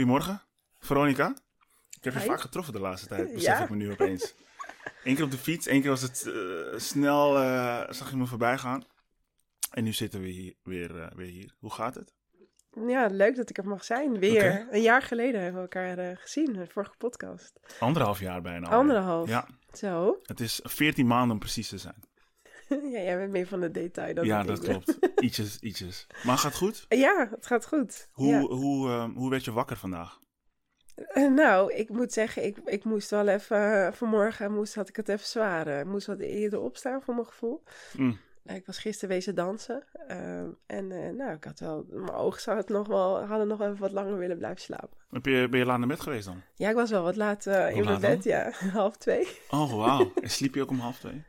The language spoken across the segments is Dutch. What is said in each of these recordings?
Goedemorgen, Veronica. Ik heb je Hi. vaak getroffen de laatste tijd, besef Ja. ik me nu opeens. Eén keer op de fiets, één keer was het eh, snel, eh, zag je me voorbij gaan. En nu zitten we hier, weer, eh, weer hier. Hoe gaat het? Ja, leuk dat ik er mag zijn. Weer. Een jaar geleden hebben we elkaar gezien, de vorige podcast. Anderhalf jaar bijna. Anderhalf. Ja, Zo. het is 14 maanden om precies te zijn. ja, jij bent meer van de detail dan ja, dat ben. klopt. Ietsjes, ietsjes. Maar gaat goed? Ja, het gaat goed. Hoe, Ja. hoe, eh, hoe werd je wakker vandaag? Eh, nou, ik moet zeggen, ik, ik moest wel even... eh, vanmorgen moest, had ik het even zwaar. eh, Ik moest wat eerder opstaan, voor mijn gevoel. Mm. Eh, Ik was gisteren wezen dansen. eh, en eh, nou, ik had wel... Mijn ogen zou het nog wel, hadden nog even wat langer willen blijven slapen. Heb je, ben je laat naar bed geweest dan? Ja, ik was wel wat laat eh, in mijn bed. Ja, half twee. Oh, wauw. En sliep je ook om half twee?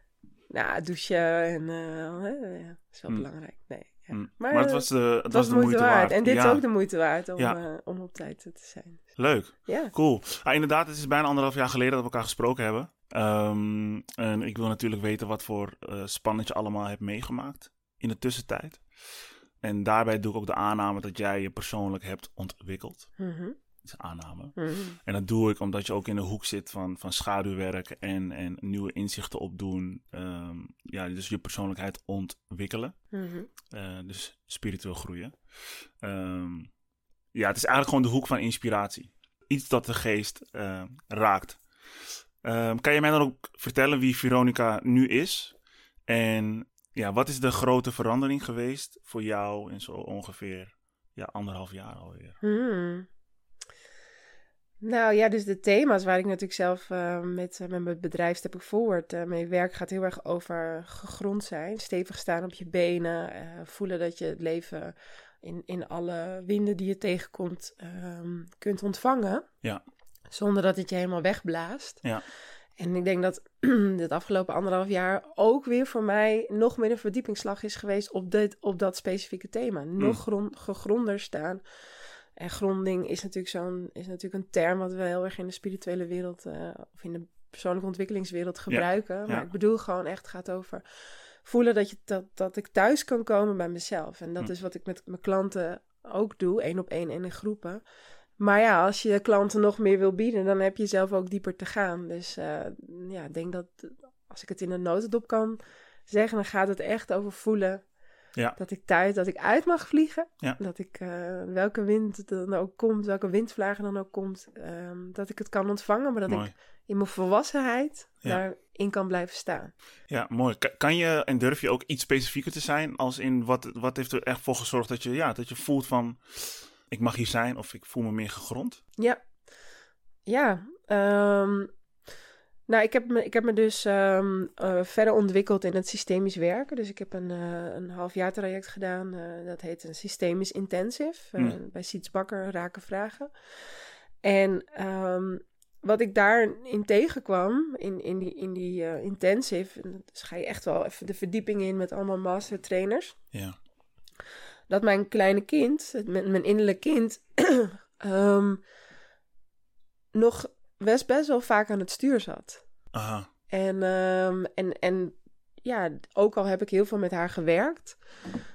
Nou, douchen en eh, ja, is wel Hm. belangrijk. Nee, ja. Mm. Maar, Maar, het eh, was de, het het was de moeite waard. En dit ja, is ook de moeite waard om, eh, om op tijd te zijn. Leuk. Ja, Cool. Ah, inderdaad, het is bijna anderhalf jaar geleden dat we elkaar gesproken hebben. Ehm, en ik wil natuurlijk weten wat voor eh spannend je allemaal hebt meegemaakt in de tussentijd. En daarbij doe ik ook de aanname dat jij je persoonlijk hebt ontwikkeld. Dat is aanname. mhm. En dat doe ik omdat je ook in de hoek zit van, van schaduwwerk en, en nieuwe inzichten opdoen. Ehm, ja, dus je persoonlijkheid ontwikkelen. Mhm. Eh, dus spiritueel groeien. Ehm, ja, het is eigenlijk gewoon de hoek van inspiratie. Iets dat de geest eh, raakt. Ehm, kan je mij dan ook vertellen wie Veronica nu is? En ja, wat is de grote verandering geweest voor jou in zo ongeveer ja, anderhalf jaar alweer? Hmm. Nou ja, dus de thema's waar ik natuurlijk zelf eh, met, eh, met mijn bedrijf Step Forward eh, mee werk, gaat heel erg over gegrond zijn. Stevig staan op je benen. voelen dat je het leven in, in alle winden die je tegenkomt ehm, kunt ontvangen. Ja. Zonder dat het je helemaal wegblaast. Ja. En ik denk dat het afgelopen anderhalf jaar ook weer voor mij nog meer een verdiepingsslag is geweest op, dit, op dat specifieke thema. Nog grond, gegronder staan. En gronding is natuurlijk, zo'n, is natuurlijk een term wat we heel erg in de spirituele wereld eh, of in de persoonlijke ontwikkelingswereld gebruiken. Maar ja. ik bedoel gewoon echt gaat over voelen dat, je, dat, dat ik thuis kan komen bij mezelf. En dat Hm. is wat ik met mijn klanten ook doe, één op één en in groepen. Maar ja, als je klanten nog meer wil bieden, dan heb je zelf ook dieper te gaan. Dus eh, ja, ik denk dat als ik het in een notendop kan zeggen, dan gaat het echt over voelen. Ja. Dat ik thuis, dat ik uit mag vliegen. Ja. Dat ik, eh, welke wind dan ook komt, welke windvlagen dan ook komt, ehm, dat ik het kan ontvangen. Maar dat Mooi. ik in mijn volwassenheid Ja. daarin kan blijven staan. Ja, mooi. Ka- Kan je en durf je ook iets specifieker te zijn? Als in wat, wat heeft er echt voor gezorgd dat je, ja, dat je voelt van ik mag hier zijn of ik voel me meer gegrond? Ja, ja. ehm, nou, ik heb me, ik heb me dus ehm, eh, verder ontwikkeld in het systemisch werken. Dus ik heb een, eh een halfjaar traject gedaan. eh, dat heet een systemisch intensive. eh, Mm. Bij Siets Bakker, Raken Vragen. En ehm, wat ik daarin tegenkwam, in, in die, in die intensive... en dus ga je echt wel even de verdieping in met allemaal master trainers Ja. dat mijn kleine kind, het- mijn, mijn innerlijk kind, ehm, nog best, best wel vaak aan het stuur zat. Aha. En, ehm, en, en ja, ook al heb ik heel veel met haar gewerkt,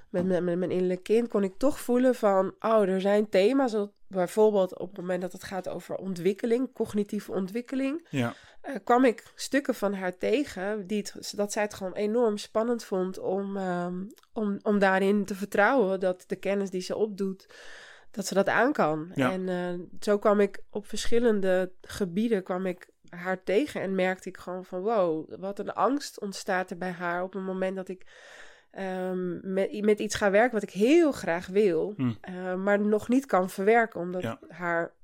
met, met, met mijn innerlijk kind, kon ik toch voelen van, oh, er zijn thema's, bijvoorbeeld op het moment dat het gaat over ontwikkeling, cognitieve ontwikkeling, Ja. eh, kwam ik stukken van haar tegen die het, dat zij het gewoon enorm spannend vond om, ehm, om, om daarin te vertrouwen dat de kennis die ze opdoet, dat ze dat aan kan. Ja. En eh, zo kwam ik op verschillende gebieden kwam ik haar tegen en merkte ik gewoon van wow, wat een angst ontstaat er bij haar op het moment dat ik ehm, met, met iets ga werken wat ik heel graag wil, Hm. eh, maar nog niet kan verwerken, omdat Ja. haar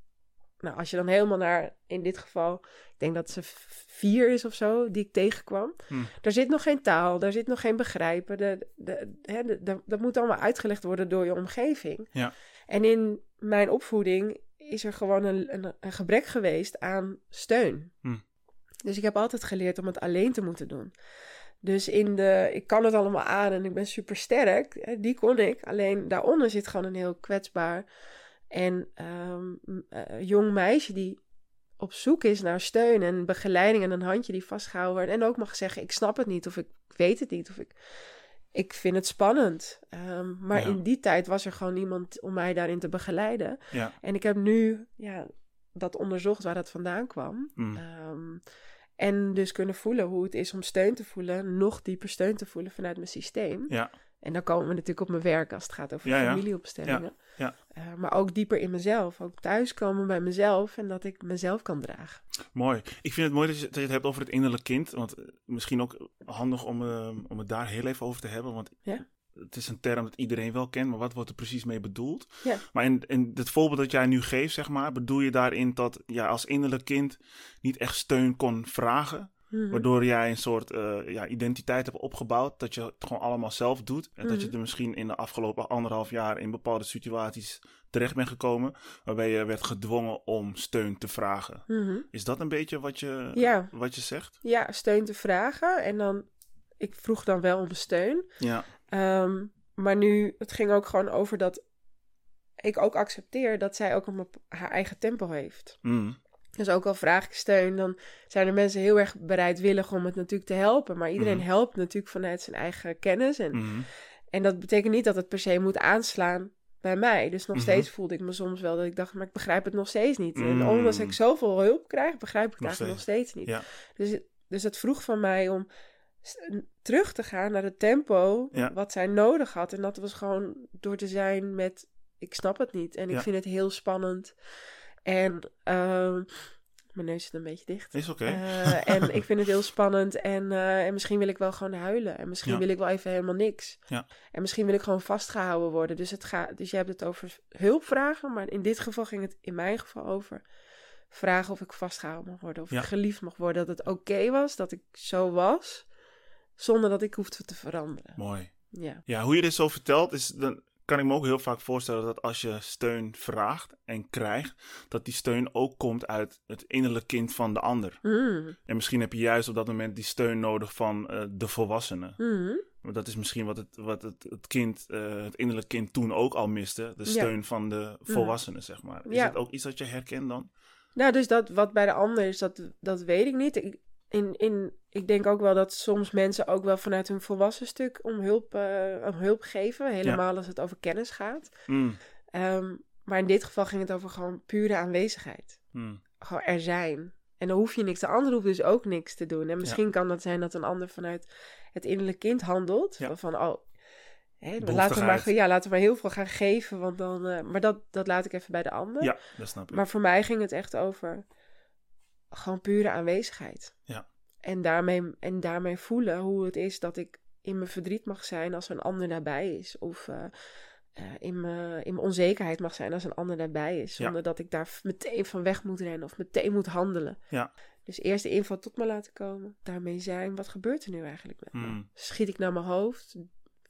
nou, als je dan helemaal naar, in dit geval, ik denk dat ze vier is of zo, die ik tegenkwam. Hm. Daar zit nog geen taal, daar zit nog geen begrijpen. De, de, hè, de- de- dat moet allemaal uitgelegd worden door je omgeving. Ja. En in mijn opvoeding is er gewoon een, een, een gebrek geweest aan steun. Hm. Dus ik heb altijd geleerd om het alleen te moeten doen. Dus in de, ik kan het allemaal aan en ik ben super sterk. Die kon ik. Alleen daaronder zit gewoon een heel kwetsbaar en ehm, eh, jong meisje die op zoek is naar steun en begeleiding en een handje die vastgehouden wordt. En ook mag zeggen, ik snap het niet of ik weet het niet. Of ik... ik vind het spannend. Ehm, maar Ja. in die tijd was er gewoon niemand om mij daarin te begeleiden. Ja. En ik heb nu ja, dat onderzocht waar dat vandaan kwam. Mm. Ehm, en dus kunnen voelen hoe het is om steun te voelen, nog dieper steun te voelen vanuit mijn systeem. Ja. En dan komen we natuurlijk op mijn werk als het gaat over Ja, ja. familieopstellingen. Ja, Eh, maar ook dieper in mezelf. Ook thuiskomen bij mezelf en dat ik mezelf kan dragen. Mooi. Ik vind het mooi dat je, dat je het hebt over het innerlijk kind. Want eh, misschien ook handig om, eh, om het daar heel even over te hebben. Want Ja. het is een term dat iedereen wel kent. Maar wat wordt er precies mee bedoeld? Ja. Maar in, in het voorbeeld dat jij nu geeft, zeg maar. Bedoel je daarin dat ja, als innerlijk kind niet echt steun kon vragen. Mhm. Waardoor jij een soort eh, ja, identiteit hebt opgebouwd. Dat je het gewoon allemaal zelf doet. En dat je Mhm. er misschien in de afgelopen anderhalf jaar in bepaalde situaties terecht bent gekomen. Waarbij je werd gedwongen om steun te vragen. Mhm. Is dat een beetje wat je, Ja. wat je zegt? ja, steun te vragen. En dan, ik vroeg dan wel om steun. Ja. Ehm, maar nu, het ging ook gewoon over dat ik ook accepteer dat zij ook een haar eigen tempo heeft. Mm. Dus ook al vraag ik steun, dan zijn er mensen heel erg bereidwillig om het natuurlijk te helpen. Maar iedereen Mhm. helpt natuurlijk vanuit zijn eigen kennis. En, Mhm. en dat betekent niet dat het per se moet aanslaan bij mij. Dus nog Mhm. steeds voelde ik me soms wel dat ik dacht, maar ik begrijp het nog steeds niet. En Mm. ondanks dat ik zoveel hulp krijg, begrijp ik het Nog eigenlijk nog steeds. steeds niet. Ja. Dus, dus het vroeg van mij om terug te gaan naar het tempo Ja. wat zij nodig had. En dat was gewoon door te zijn met, ik snap het niet. En ik Ja. vind het heel spannend. En ehm, mijn neus zit een beetje dicht. Is oké. Eh, en ik vind het heel spannend. En, eh, en misschien wil ik wel gewoon huilen. En misschien Ja. wil ik wel even helemaal niks. Ja. En misschien wil ik gewoon vastgehouden worden. Dus, het gaat, dus je hebt het over hulp vragen. Maar in dit geval ging het in mijn geval over vragen of ik vastgehouden mag worden. Of Ja. ik geliefd mag worden. Dat het oké was. Dat ik zo was. Zonder dat ik hoefde te veranderen. Mooi. Ja. Ja, hoe je dit zo vertelt, is, dan kan ik me ook heel vaak voorstellen dat als je steun vraagt en krijgt, dat die steun ook komt uit het innerlijk kind van de ander. Mm. En misschien heb je juist op dat moment die steun nodig van eh, de volwassenen. Mm. Want dat is misschien wat het, wat het, het kind, eh, het innerlijk kind toen ook al miste. De steun van de volwassenen, zeg maar. Is Ja. dat ook iets dat je herkent dan? Nou, dus dat wat bij de ander is, dat, dat weet ik niet. Ik, in, in, ik denk ook wel dat soms mensen ook wel vanuit hun volwassen stuk om hulp, eh, om hulp geven. Helemaal als het over kennis gaat. Mm, Ehm, maar in dit geval ging het over gewoon pure aanwezigheid. mm, Gewoon er zijn. En dan hoef je niks. De ander hoeft dus ook niks te doen. En misschien kan dat zijn dat een ander vanuit het innerlijk kind handelt. Ja. Van, oh, hè, laten, we maar, ja, laten we maar heel veel gaan geven. Want dan, eh, maar dat, dat laat ik even bij de ander. Ja, dat snap ik. Maar voor mij ging het echt over gewoon pure aanwezigheid. Ja. En daarmee, en daarmee voelen hoe het is dat ik in mijn verdriet mag zijn als een ander daarbij is. Of eh, eh, in, mijn, in mijn onzekerheid mag zijn als een ander daarbij is. Ja. Zonder dat ik daar meteen van weg moet rennen of meteen moet handelen. Ja. Dus eerst de info tot me laten komen. Daarmee zijn, wat gebeurt er nu eigenlijk met me? Mm, Schiet ik naar mijn hoofd?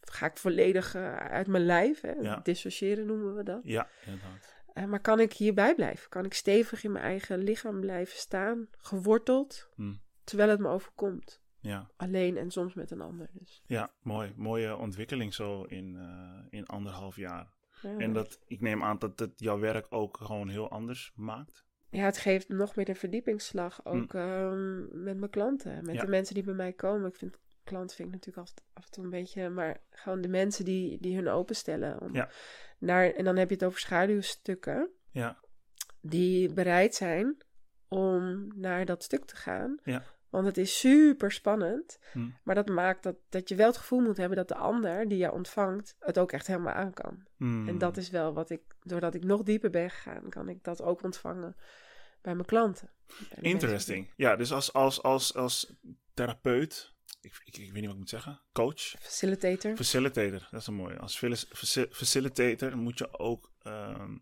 Ga ik volledig eh, uit mijn lijf? Hè? Ja. Dissociëren noemen we dat. ja, inderdaad. Eh, maar kan ik hierbij blijven? Kan ik stevig in mijn eigen lichaam blijven staan, geworteld, Mm, terwijl het me overkomt? ja. Alleen en soms met een ander. Dus. ja, mooi. Mooie ontwikkeling zo in, eh, in anderhalf jaar. Ja. En dat, ik neem aan dat het jouw werk ook gewoon heel anders maakt. ja, het geeft nog meer een verdiepingsslag, ook ehm, met mijn klanten, met Hm. Ja. de mensen die bij mij komen. Ik vind klant vind ik natuurlijk altijd af en toe een beetje, maar gewoon de mensen die, die hun openstellen. Om Ja. Naar, en dan heb je het over schaduwstukken. Ja, die bereid zijn om naar dat stuk te gaan. Ja. Want het is super spannend. Hm. Maar dat maakt dat, dat je wel het gevoel moet hebben dat de ander die jou ontvangt het ook echt helemaal aan kan. Mm, En dat is wel wat ik, doordat ik nog dieper ben gegaan, kan ik dat ook ontvangen bij mijn klanten. Bij de mensen Interesting. Ja, dus als, als, als, als therapeut, ik, ik, ik weet niet wat ik moet zeggen, coach, Facilitator. facilitator, dat is een mooie. Als faci- faci- facilitator moet je ook ehm,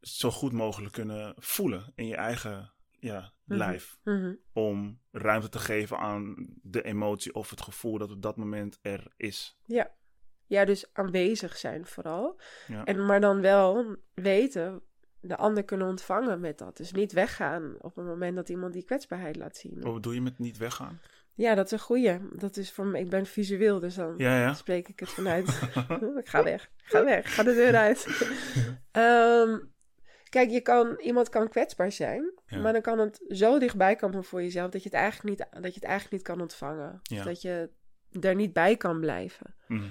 zo goed mogelijk kunnen voelen in je eigen ja, Mhm. lijf. Mhm. Om ruimte te geven aan de emotie of het gevoel dat op dat moment er is. Ja. ja, dus aanwezig zijn vooral. Ja. En maar dan wel weten, de ander kunnen ontvangen met dat. Dus niet weggaan op het moment dat iemand die kwetsbaarheid laat zien. Wat bedoel je met niet weggaan? Ja, dat is een goeie. Dat is voor me, ik ben visueel, dus dan Ja, ja. spreek ik het vanuit. ik ga weg, ga weg, ga de deur uit. Ehm, kijk, je kan, iemand kan kwetsbaar zijn, Ja. maar dan kan het zo dichtbij komen voor jezelf dat je het eigenlijk niet, dat je het eigenlijk niet kan ontvangen. Ja. Dat je daar niet bij kan blijven. Mhm.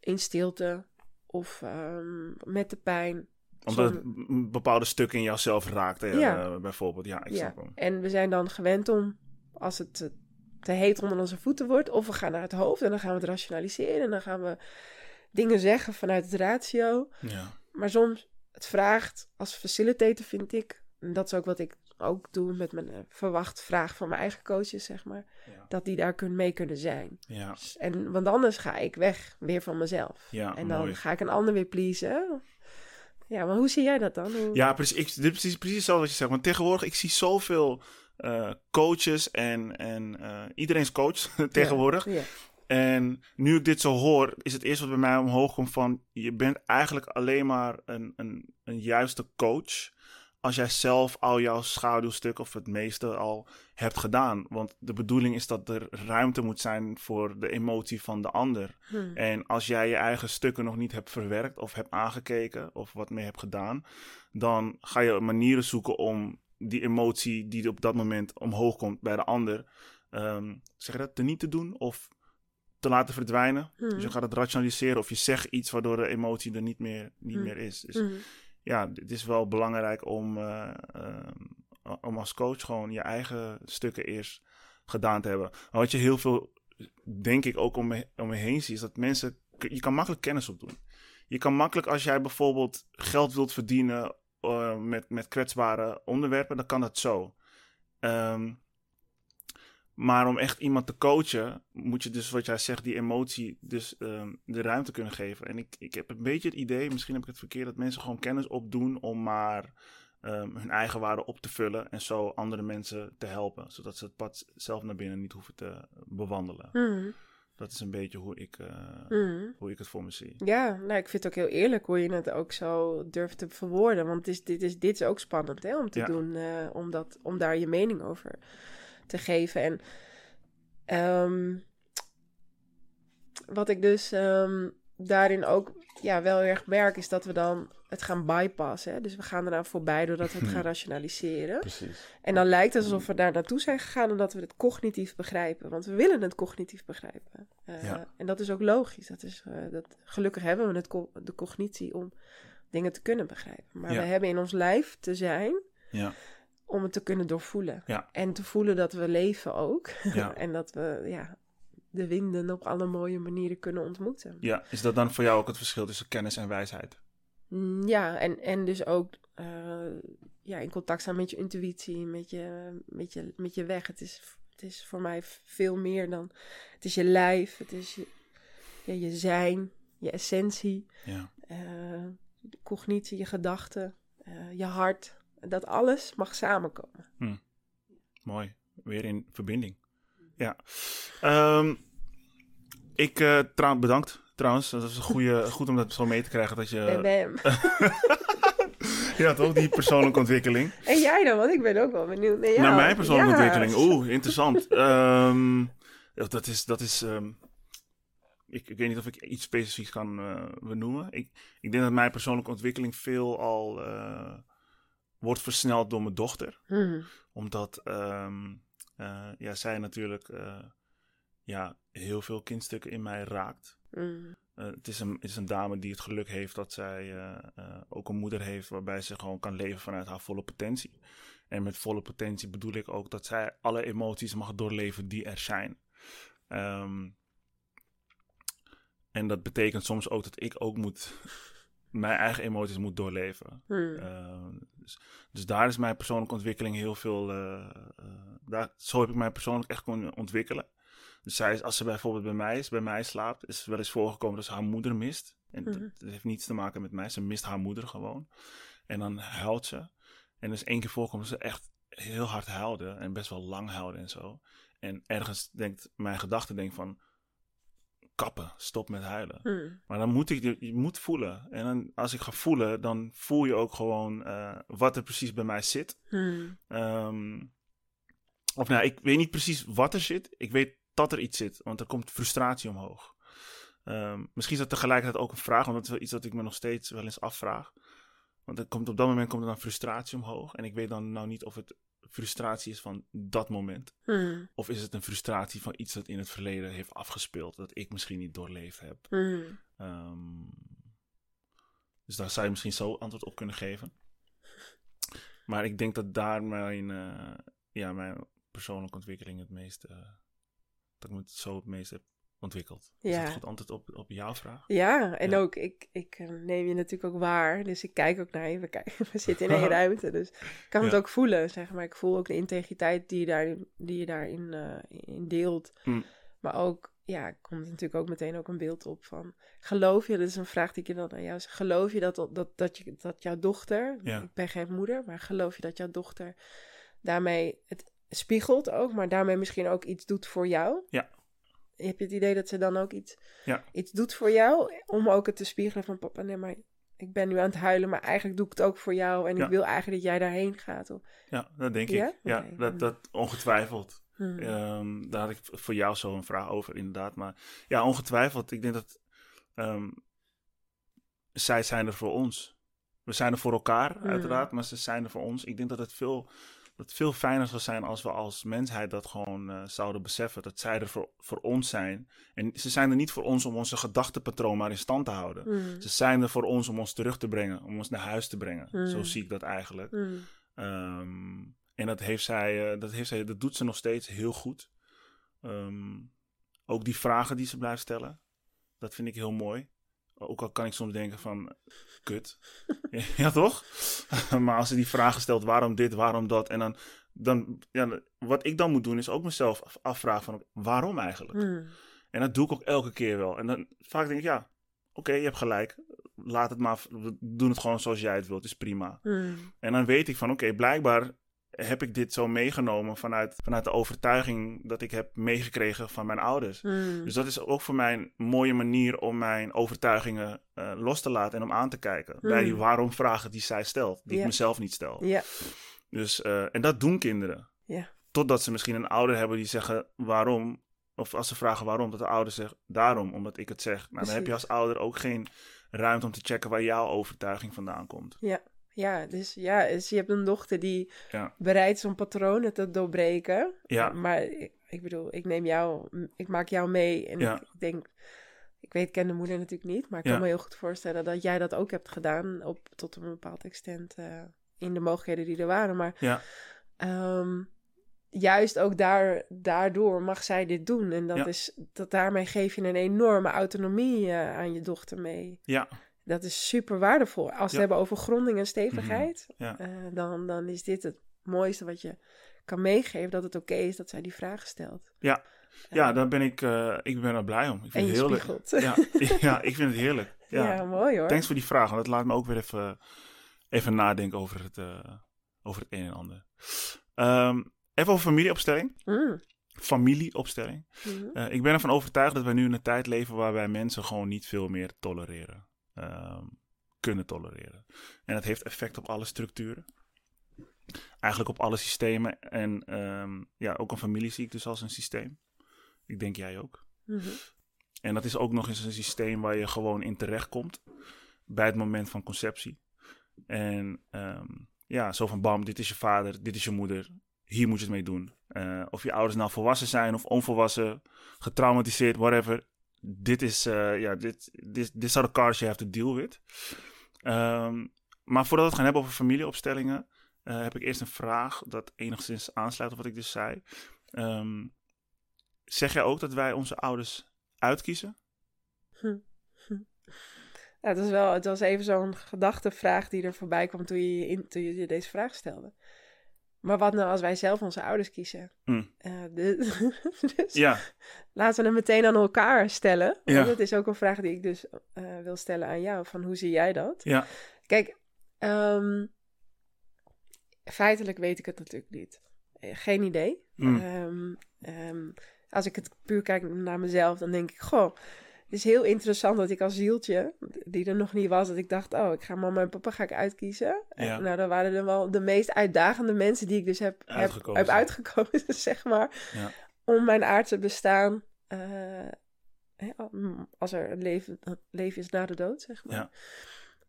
In stilte of ehm, met de pijn. Omdat het een bepaalde stukken in jouzelf raakt, Ja. eh, bijvoorbeeld. Ja, ik Ja. hem. En we zijn dan gewend om, als het te, heet onder onze voeten wordt, of we gaan naar het hoofd en dan gaan we het rationaliseren en dan gaan we dingen zeggen vanuit het ratio. Ja. Maar soms, het vraagt als facilitator, vind ik, en dat is ook wat ik ook doe met mijn eh, verwacht vraag van mijn eigen coaches, zeg maar, Ja. dat die daar kun, mee kunnen zijn. Ja. En, want anders ga ik weg weer van mezelf. Ja, en dan mooi. ga ik een ander weer pleasen. Ja, maar hoe zie jij dat dan? Hoe... Ja, precies. Ik, dit is precies, precies hetzelfde wat je zegt. Want tegenwoordig, ik zie zoveel eh, coaches en, en eh, iedereen is coach tegenwoordig. Ja. En nu ik dit zo hoor, is het eerste wat bij mij omhoog komt van... je bent eigenlijk alleen maar een, een, een juiste coach... als jij zelf al jouw schaduwstuk of het meeste al hebt gedaan. Want de bedoeling is dat er ruimte moet zijn voor de emotie van de ander. Hm. En als jij je eigen stukken nog niet hebt verwerkt of hebt aangekeken of wat mee hebt gedaan, dan ga je manieren zoeken om die emotie die op dat moment omhoog komt bij de ander, ehm, zeg je dat, te niet te doen of te laten verdwijnen. Hm. Dus je gaat het rationaliseren of je zegt iets waardoor de emotie er niet meer, niet Hm. meer is. Dus Hm. ja, het is wel belangrijk om, eh, ehm, om als coach gewoon je eigen stukken eerst gedaan te hebben. Maar wat je heel veel, denk ik, ook om me, om me heen ziet, is dat mensen, je kan makkelijk kennis opdoen. Je kan makkelijk, als jij bijvoorbeeld geld wilt verdienen eh, met, met kwetsbare onderwerpen, dan kan dat zo. Ehm, maar om echt iemand te coachen, moet je dus, wat jij zegt, die emotie dus ehm, de ruimte kunnen geven. En ik, ik heb een beetje het idee, misschien heb ik het verkeerd, dat mensen gewoon kennis opdoen om maar ehm, hun eigen waarde op te vullen en zo andere mensen te helpen. Zodat ze het pad zelf naar binnen niet hoeven te bewandelen. Hm. Dat is een beetje hoe ik, eh, Hm. hoe ik het voor me zie. Ja, nou, ik vind het ook heel eerlijk hoe je het ook zo durft te verwoorden. Want is, dit, is, dit is ook spannend hè, om te Ja. doen, eh, om, dat, om daar je mening over te geven. En ehm, wat ik dus ehm, daarin ook ja, wel heel erg merk, is dat we dan het gaan bypassen. Hè? Dus we gaan eraan voorbij doordat we het gaan rationaliseren. Precies. En dan lijkt het alsof we daar naartoe zijn gegaan en dat we het cognitief begrijpen. Want we willen het cognitief begrijpen. Eh, Ja. En dat is ook logisch. Dat is, eh, dat, gelukkig hebben we het co- de cognitie om dingen te kunnen begrijpen. Maar Ja. we hebben in ons lijf te zijn Ja, om het te kunnen doorvoelen. En te voelen dat we leven ook. en dat we ja, de winden op alle mooie manieren kunnen ontmoeten. ja, is dat dan voor jou ook het verschil tussen kennis en wijsheid? Mm, Ja, en, en dus ook eh, ja, in contact staan met je intuïtie, met je, met je, met je weg. Het is, het is voor mij veel meer dan... Het is je lijf, het is je, ja, je zijn, je essentie, Ja, eh, de cognitie, je gedachten, eh, je hart. Dat alles mag samenkomen. mooi. Weer in verbinding. Ja. Ehm, ik, eh trouw, bedankt trouwens. Dat is een goede, goed om dat zo mee te krijgen. Dat je, bam. ja, toch? Die persoonlijke ontwikkeling. En jij dan? Want ik ben ook wel benieuwd naar jou. Naar mijn persoonlijke Ja. ontwikkeling. Oeh, interessant. Ehm, ja, dat is. Dat is ehm, ik, ik weet niet of ik iets specifieks kan eh, benoemen. Ik, ik denk dat mijn persoonlijke ontwikkeling veel al eh, wordt versneld door mijn dochter. Hm, Omdat eh, ja, zij natuurlijk eh, ja, heel veel kindstukken in mij raakt. hm, Eh, het, is een, het is een dame die het geluk heeft dat zij eh, eh, ook een moeder heeft waarbij ze gewoon kan leven vanuit haar volle potentie. En met volle potentie bedoel ik ook dat zij alle emoties mag doorleven die er zijn. Ehm, en dat betekent soms ook dat ik ook moet mijn eigen emoties moet doorleven. hm. Uh, dus, dus daar is mijn persoonlijke ontwikkeling heel veel. eh, eh, daar, zo heb ik mij persoonlijk echt kunnen ontwikkelen. Dus zij is, als ze bijvoorbeeld bij mij is, bij mij slaapt, is wel eens voorgekomen dat ze haar moeder mist. En dat, Mhm. dat heeft niets te maken met mij. Ze mist haar moeder gewoon. En dan huilt ze. En er is één keer voorkomen dat ze echt heel hard huilde. En best wel lang huilde en zo. En ergens denkt mijn gedachte denkt van kappen, stop met huilen. hm. Maar dan moet ik, je moet voelen. En dan, als ik ga voelen, dan voel je ook gewoon eh, wat er precies bij mij zit. hm. Ehm, of nou, ik weet niet precies wat er zit. Ik weet dat er iets zit, want er komt frustratie omhoog. Ehm, misschien is dat tegelijkertijd ook een vraag, want dat is wel iets dat ik me nog steeds wel eens afvraag. Want er komt, op dat moment komt er dan frustratie omhoog. En ik weet dan nou niet of het frustratie is van dat moment? Hmm. Of is het een frustratie van iets dat in het verleden heeft afgespeeld, dat ik misschien niet doorleefd heb? Hmm. Ehm, dus daar zou je misschien zo antwoord op kunnen geven. Maar ik denk dat daar mijn, eh, ja, mijn persoonlijke ontwikkeling het meest, eh, dat ik me zo het meest heb ontwikkeld. Is Ja. dat goed antwoord op, op jouw vraag? Ja, en Ja. ook, ik, ik eh, neem je natuurlijk ook waar. Dus ik kijk ook naar je. We, kijken, we zitten in één ruimte. Dus ik kan het ook voelen, zeg maar. Ik voel ook de integriteit die je, daarin, die je daarin eh, in deelt. Mm. Maar ook, ja, komt natuurlijk ook meteen ook een beeld op van... Geloof je, dat is een vraag die ik dan aan jou zeg. Geloof je dat, dat, dat, je, dat jouw dochter... Ja. Ik ben geen moeder, maar geloof je dat jouw dochter daarmee het spiegelt ook... maar daarmee misschien ook iets doet voor jou? Ja. Heb je het idee dat ze dan ook iets, Ja. iets doet voor jou? Om ook het te spiegelen van papa, nee, maar ik ben nu aan het huilen... maar eigenlijk doe ik het ook voor jou... en Ja. ik wil eigenlijk dat jij daarheen gaat. Of, Ja, dat denk Ja? ik. Ja, dat, dat ongetwijfeld. Hmm. Ehm, daar had ik voor jou zo een vraag over, inderdaad. Maar ja, ongetwijfeld. Ik denk dat ehm, zij zijn er voor ons. We zijn er voor elkaar, Mm. uiteraard, maar ze zijn er voor ons. Ik denk dat het veel, dat het veel fijner zou zijn als we als mensheid dat gewoon eh, zouden beseffen. Dat zij er voor, voor ons zijn. En ze zijn er niet voor ons om onze gedachtenpatroon maar in stand te houden. Hmm. Ze zijn er voor ons om ons terug te brengen, om ons naar huis te brengen. Mm. Zo zie ik dat eigenlijk. Hmm. Ehm, en dat heeft, zij, eh, dat heeft zij, dat doet ze nog steeds heel goed. Ehm, ook die vragen die ze blijft stellen, dat vind ik heel mooi. Ook al kan ik soms denken van, kut. ja, toch? maar als ze die vragen stelt, waarom dit, waarom dat? En dan, dan ja, wat ik dan moet doen, is ook mezelf af- afvragen van, waarom eigenlijk? Hmm. En dat doe ik ook elke keer wel. En dan vaak denk ik, ja, oké, je hebt gelijk. Laat het maar, we doen het gewoon zoals jij het wilt, is prima. Hmm. En dan weet ik van oké, blijkbaar heb ik dit zo meegenomen vanuit, vanuit de overtuiging dat ik heb meegekregen van mijn ouders. Hmm. Dus dat is ook voor mij een mooie manier om mijn overtuigingen eh, los te laten en om aan te kijken. Bij die Hmm. waarom vragen die zij stelt, die ik mezelf niet stel. Ja, Dus, eh, en dat doen kinderen. ja. Totdat ze misschien een ouder hebben die zeggen waarom. Of als ze vragen waarom, dat de ouder zegt daarom, omdat ik het zeg. Nou, dan heb je als ouder ook geen ruimte om te checken waar jouw overtuiging vandaan komt. Ja, dus ja, dus je hebt een dochter die Ja. bereid is om patronen te doorbreken. Ja. Maar ik, ik bedoel, ik neem jou, ik maak jou mee. En Ja. ik denk, ik weet, ik ken de moeder natuurlijk niet. Maar ik Ja. kan me heel goed voorstellen dat jij dat ook hebt gedaan. Op, tot een bepaald extent eh, in de mogelijkheden die er waren. Maar Ja. ehm, juist ook daar, daardoor mag zij dit doen. En dat Ja. is, dat daarmee geef je een enorme autonomie eh, aan je dochter mee. Ja, Dat is super waardevol. Als we het hebben over gronding en stevigheid, ja. eh, dan, dan is dit het mooiste wat je kan meegeven. Dat het oké is dat zij die vraag stelt. Ja. Ja, daar ben ik, eh, ik ben er blij om. Ik vind het heerlijk. Ja, ja, ik vind het heerlijk. Ja, Ja. mooi hoor. Thanks voor die vraag, want dat laat me ook weer even, even nadenken over het, eh, over het een en ander. Ehm, even over familieopstelling. Mm, Familieopstelling. mhm. Eh, ik ben ervan overtuigd dat wij nu in een tijd leven waarbij mensen gewoon niet veel meer tolereren. Ehm, kunnen tolereren. En dat heeft effect op alle structuren. Eigenlijk op alle systemen. En ehm, ja, ook een familie zie ik dus als een systeem. Ik denk jij ook. Mhm. En dat is ook nog eens een systeem waar je gewoon in terechtkomt bij het moment van conceptie. En ehm, ja, zo van bam, dit is je vader, dit is je moeder, hier moet je het mee doen. Eh, of je ouders nou volwassen zijn of onvolwassen, getraumatiseerd, whatever. Dit is, eh, ja, dit, dit, dit are the cards you have to deal with. Ehm, maar voordat we het gaan hebben over familieopstellingen, eh, heb ik eerst een vraag dat enigszins aansluit op wat ik dus zei. Ehm, zeg jij ook dat wij onze ouders uitkiezen? Ja, het, is wel, het was even zo'n gedachtevraag die er voorbij kwam toen je, toen je deze vraag stelde. Maar wat nou als wij zelf onze ouders kiezen? Mm. Eh, dus Ja, laten we hem meteen aan elkaar stellen. Want Ja. dat is ook een vraag die ik dus eh, wil stellen aan jou. Van hoe zie jij dat? ja, Kijk, ehm, feitelijk weet ik het natuurlijk niet. Eh, Geen idee. Mm. Ehm, ehm, als ik het puur kijk naar mezelf, dan denk ik, goh, het is heel interessant dat ik als zieltje, die er nog niet was, dat ik dacht, oh, ik ga mama en papa ga ik uitkiezen. En Ja. nou, dan waren er wel de meest uitdagende mensen die ik dus heb, Uitgekozen. heb uitgekozen, zeg maar, Ja. om mijn aardse bestaan, eh, als er een leven, leven is na de dood, zeg maar. Ja.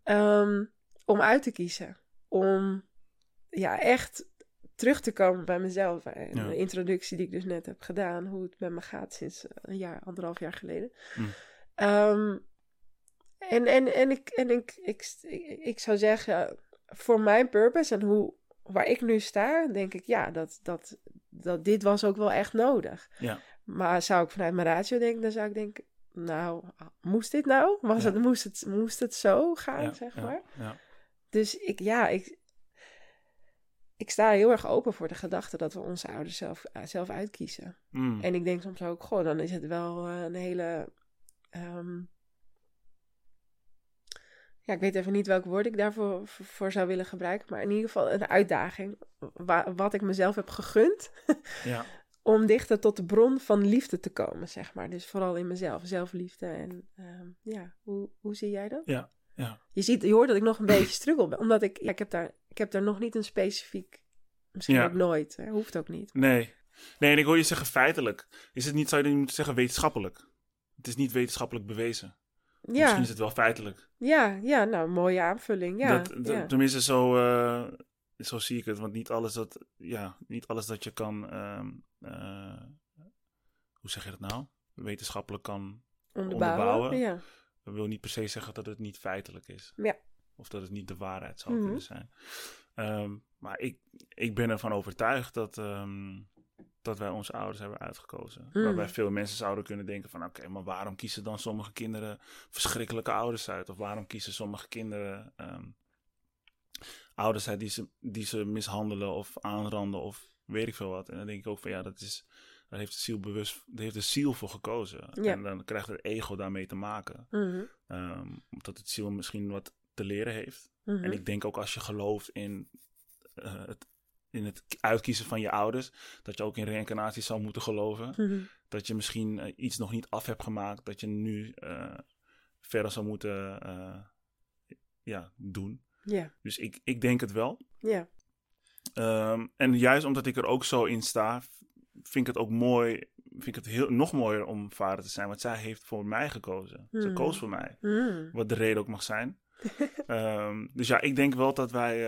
Ehm, om uit te kiezen. Om ja, echt terug te komen bij mezelf. En Ja. De introductie die ik dus net heb gedaan, hoe het met me gaat sinds een jaar, anderhalf jaar geleden. Mm. Ehm, en en, en, ik, en ik, ik, ik, ik zou zeggen, voor mijn purpose en hoe, waar ik nu sta, denk ik ja, dat, dat, dat dit was ook wel echt nodig. Ja. Maar zou ik vanuit mijn ratio denken, dan zou ik denken, nou, moest dit nou? Was Ja. het, moest, het, moest het zo gaan, Ja, zeg maar? Ja. Dus ik, ja, ik, ik sta heel erg open voor de gedachte dat we onze ouders zelf, eh, zelf uitkiezen. Mm. En ik denk soms ook, goh, dan is het wel eh, een hele. Ehm, ja, ik weet even niet welk woord ik daarvoor voor, zou willen gebruiken. Maar in ieder geval een uitdaging. Wa- wat ik mezelf heb gegund. Ja. om dichter tot de bron van liefde te komen, zeg maar. Dus vooral in mezelf, zelfliefde. En ehm, ja, hoe, hoe zie jij dat? Ja, ja. Je, ziet, je hoort dat ik nog een beetje struggle ben. Omdat ik, ja, ik, heb daar, ik heb daar nog niet een specifiek... Misschien Ja. ook nooit. Hè? Hoeft ook niet. Nee. Nee, en ik hoor je zeggen feitelijk. Is het niet, zou je niet moeten zeggen wetenschappelijk? Het is niet wetenschappelijk bewezen. Ja, Misschien is het wel feitelijk. ja, ja, nou, mooie aanvulling. Ja, dat, dat- ja. Tenminste, zo, eh, zo zie ik het. Want niet alles dat, ja, niet alles dat je kan, ehm, eh, hoe zeg je dat nou? Wetenschappelijk kan onderbouwen. onderbouwen. Ja. Dat wil niet per se zeggen dat het niet feitelijk is. Ja. Of dat het niet de waarheid zou Mhm. kunnen zijn. Ehm, maar ik, ik ben ervan overtuigd dat, ehm, dat wij onze ouders hebben uitgekozen. Mhm. Waarbij veel mensen zouden kunnen denken van... oké, maar waarom kiezen dan sommige kinderen verschrikkelijke ouders uit? Of waarom kiezen sommige kinderen ehm, ouders uit die ze, die ze mishandelen of aanranden of weet ik veel wat? En dan denk ik ook van ja, dat is... Daar heeft de ziel bewust, daar heeft de ziel voor gekozen. Ja. En dan krijgt het ego daarmee te maken. Mhm, Ehm, omdat het ziel misschien wat te leren heeft. mhm. En ik denk ook als je gelooft in, eh, het, in het uitkiezen van je ouders, dat je ook in reïncarnatie zou moeten geloven. Mhm. Dat je misschien eh, iets nog niet af hebt gemaakt, dat je nu eh, verder zou moeten eh, ja, doen. Ja, Dus ik, ik denk het wel. ja. Ehm, en juist omdat ik er ook zo in sta, vind ik het ook mooi, vind ik het heel, nog mooier om vader te zijn. Want zij heeft voor mij gekozen. Ze Hmm. koos voor mij. Mhm. Wat de reden ook mag zijn. Ehm, dus ja, ik denk wel dat wij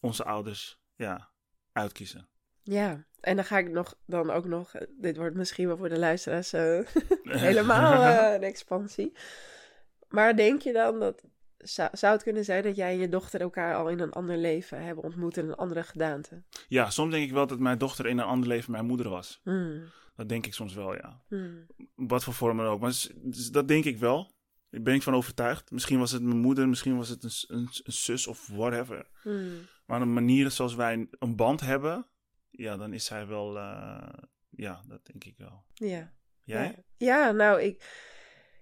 onze ouders ja, uitkiezen. Ja, en dan ga ik nog, dan ook nog, eh, dit wordt misschien wel voor de luisteraars eh, helemaal eh, een expansie. Maar denk je dan dat, zou, zou het kunnen zijn dat jij en je dochter elkaar al in een ander leven hebben ontmoet in een andere gedaante? ja, soms denk ik wel dat mijn dochter in een ander leven mijn moeder was. Hmm, Dat denk ik soms wel, ja. hmm, Wat voor vorm dan ook. Maar dus dat denk ik wel. Daar ben ik van overtuigd. Misschien was het mijn moeder, misschien was het een, een zus of whatever. hmm. Maar de manier zoals wij een band hebben, ja, dan is zij wel, eh, ja, dat denk ik wel. Ja. Jij? Ja, ja nou, ik.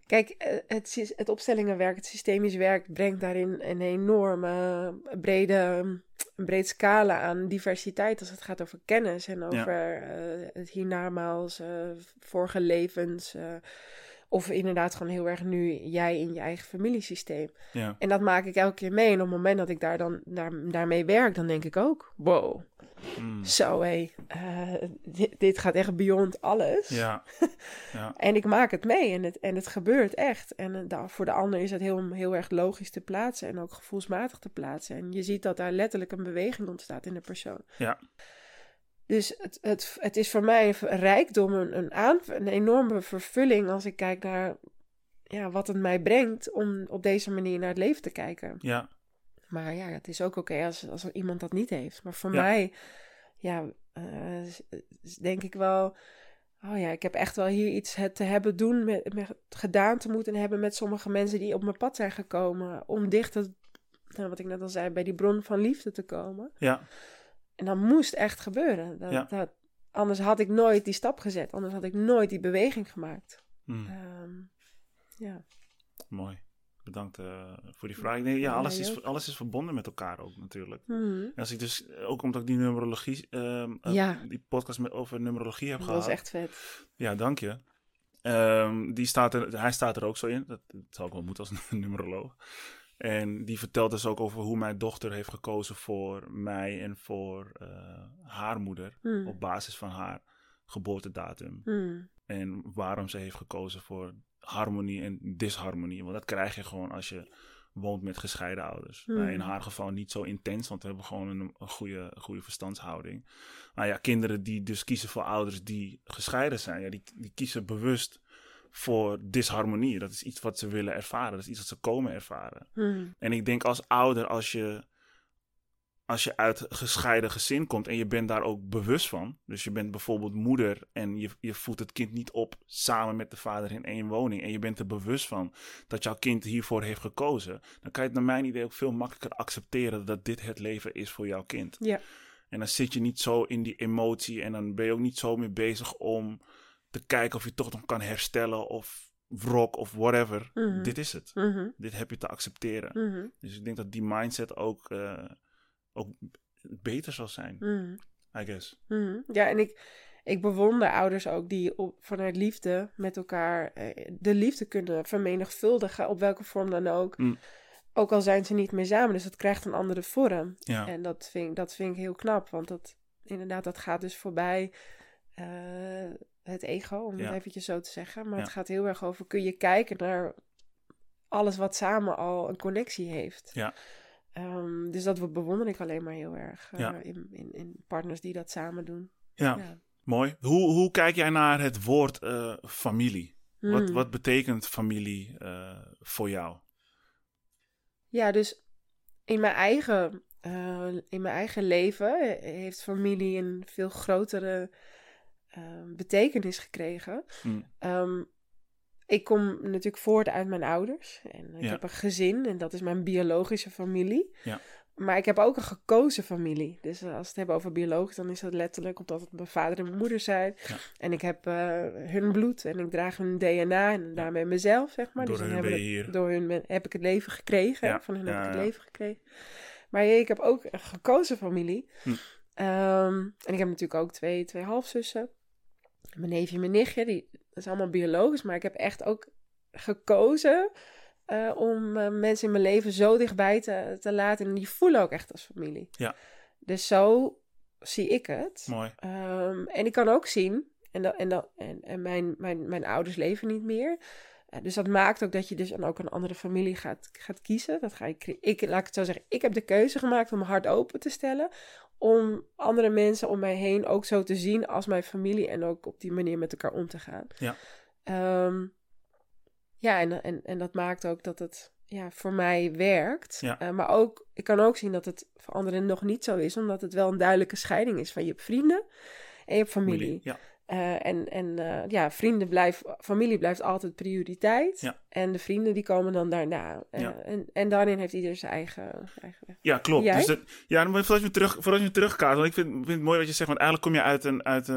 Kijk, eh, het, het opstellingenwerk, het systemisch werk, brengt daarin een enorme eh, brede, een breed scala aan diversiteit als het gaat over kennis en over eh, het hiernamaals, vorige levens. Of inderdaad gewoon heel erg nu jij in je eigen familiesysteem. Ja. En dat maak ik elke keer mee. En op het moment dat ik daar dan daar, daarmee werk, dan denk ik ook: wow, Mm. zo hé, eh, dit, dit gaat echt beyond alles. Ja. ja. En ik maak het mee en het, en het gebeurt echt. En eh, voor de ander is het heel, heel erg logisch te plaatsen en ook gevoelsmatig te plaatsen. En je ziet dat daar letterlijk een beweging ontstaat in de persoon. Ja. Dus het, het, het is voor mij een rijkdom, een, een, aan, een enorme vervulling als ik kijk naar ja, wat het mij brengt om op deze manier naar het leven te kijken. Ja. Maar ja, het is ook oké als, als iemand dat niet heeft. Maar voor Ja. mij, ja, eh, denk ik wel... Oh ja, ik heb echt wel hier iets het te hebben doen, met, met, gedaan te moeten hebben met sommige mensen die op mijn pad zijn gekomen. Om dichter, nou, wat ik net al zei, bij die bron van liefde te komen. Ja. En dat moest echt gebeuren. Dat, Ja. dat, anders had ik nooit die stap gezet. Anders had ik nooit die beweging gemaakt. Mm. Ehm, ja. Mooi. Bedankt eh, voor die vraag. Denk, ja, alles is, alles is verbonden met elkaar ook natuurlijk. En als ik dus, eh, ook omdat ik die numerologie, ehm, eh, Ja. die podcast met, over numerologie heb Dat gehad. was echt vet. Ja, dank je. Ehm, die staat er, hij staat er ook zo in. Dat, dat zou ik wel moeten als een numeroloog. En die vertelt dus ook over hoe mijn dochter heeft gekozen voor mij en voor eh, haar moeder. Hmm. Op basis van haar geboortedatum. Hmm. En waarom ze heeft gekozen voor harmonie en disharmonie. Want dat krijg je gewoon als je woont met gescheiden ouders. Hmm. In haar geval niet zo intens, want we hebben gewoon een, een goede, een goede verstandshouding. Maar ja, kinderen die dus kiezen voor ouders die gescheiden zijn, ja, die, die kiezen bewust voor disharmonie. Dat is iets wat ze willen ervaren, dat is iets wat ze komen ervaren. Hmm. En ik denk als ouder, als je, als je uit gescheiden gezin komt en je bent daar ook bewust van. Dus je bent bijvoorbeeld moeder en je, je voedt het kind niet op samen met de vader in één woning. En je bent er bewust van dat jouw kind hiervoor heeft gekozen. Dan kan je het naar mijn idee ook veel makkelijker accepteren dat dit het leven is voor jouw kind. Ja. En dan zit je niet zo in die emotie en dan ben je ook niet zo mee bezig om te kijken of je toch nog kan herstellen of wrok of whatever. Mhm. Dit is het. Mhm. Dit heb je te accepteren. Mhm. Dus ik denk dat die mindset ook, eh, ook beter zal zijn. I guess. Ja, en ik, ik bewonder ouders ook die op, vanuit liefde met elkaar eh, de liefde kunnen vermenigvuldigen, op welke vorm dan ook. Mm. Ook al zijn ze niet meer samen, dus dat krijgt een andere vorm. Ja, En dat vind, ik- dat vind ik heel knap, want dat, inderdaad, dat gaat dus voorbij eh, het ego, om Ja. het eventjes zo te zeggen. Maar Ja. het gaat heel erg over, kun je kijken naar alles wat samen al een connectie heeft. Ja. Ehm, dus dat bewonder ik alleen maar heel erg eh, Ja. in, in, in partners die dat samen doen. ja. Mooi. Hoe, hoe kijk jij naar het woord eh, familie? Wat, Hmm. wat betekent familie eh, voor jou? Ja, dus in mijn eigen, in mijn eigen leven heeft familie een veel grotere eh, betekenis gekregen. Mm. Ehm, ik kom natuurlijk voort uit mijn ouders. En ik Ja. heb een gezin en dat is mijn biologische familie. Ja. Maar ik heb ook een gekozen familie. Dus als we het hebben over biologisch, dan is dat letterlijk omdat het mijn vader en mijn moeder zijn. Ja. En ik heb eh, hun bloed en ik draag hun DNA en daarmee mezelf, zeg maar. Door dus hun het- door hun ben- heb ik het leven gekregen. Ja. Van hun Ja, heb ik het leven gekregen. Maar ik heb ook een gekozen familie. Hm. Ehm, en ik heb natuurlijk ook twee, twee halfzussen. Mijn neefje en mijn nichtje, die, dat is allemaal biologisch. Maar ik heb echt ook gekozen eh, om eh, mensen in mijn leven zo dichtbij te, te laten. En die voelen ook echt als familie. Ja. Dus zo zie ik het. Mooi. Ehm, en ik kan ook zien, en, dat, en, dat, en, en mijn, mijn, mijn ouders leven niet meer. Eh, dus dat maakt ook dat je dus dan ook een andere familie gaat, gaat kiezen. Dat ga ik, ik, laat ik het zo zeggen, ik heb de keuze gemaakt om mijn hart open te stellen. Om andere mensen om mij heen ook zo te zien als mijn familie. En ook op die manier met elkaar om te gaan. Ja. Ehm, ja, en, en, en dat maakt ook dat het ja, voor mij werkt. Ja. Eh, maar ook, ik kan ook zien dat het voor anderen nog niet zo is. Omdat het wel een duidelijke scheiding is van je hebt vrienden en je hebt familie. Ja. Eh, en en eh, ja, vrienden blijven, familie blijft altijd prioriteit. Ja. En de vrienden die komen dan daarna. Eh, Ja. en, en daarin heeft ieder zijn eigen, eigen weg. Ja, klopt. Jij? Dus dat, ja, maar voordat je terug, voordat je terugkaart, want ik vind, vind het mooi wat je zegt, want eigenlijk kom je uit een, uit,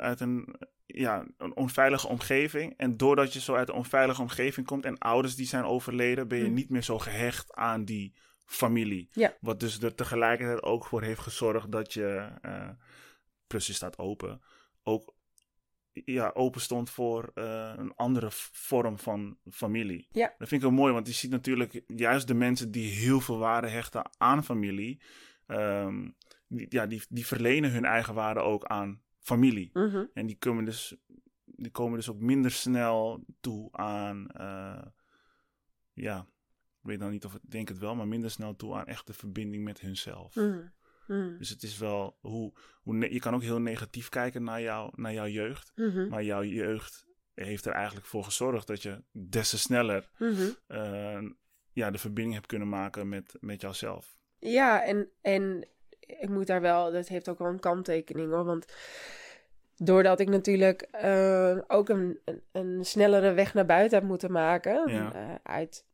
uit een, ja, een onveilige omgeving. En doordat je zo uit een onveilige omgeving komt en ouders die zijn overleden, ben je Hm. niet meer zo gehecht aan die familie. Ja. Wat dus er tegelijkertijd ook voor heeft gezorgd dat je, plus je staat open, ook ja, open stond voor eh, een andere vorm van familie. Ja. Dat vind ik wel mooi, want je ziet natuurlijk juist de mensen die heel veel waarde hechten aan familie, ehm, die, ja, die, die verlenen hun eigen waarde ook aan familie. Mhm. En die komen dus, die komen dus ook minder snel toe aan, eh, ja, ik weet nou niet of ik denk het wel, maar minder snel toe aan echte verbinding met hunzelf. Mhm. Mhm. Dus het is wel hoe, hoe je kan ook heel negatief kijken naar, jou, naar jouw jeugd. Mhm. Maar jouw jeugd heeft er eigenlijk voor gezorgd dat je des te sneller Mhm. eh, ja, de verbinding hebt kunnen maken met, met jouzelf. Ja, en, en ik moet daar wel, dat heeft ook wel een kanttekening hoor. Want doordat ik natuurlijk eh, ook een, een, een snellere weg naar buiten heb moeten maken. Ja. eh, uit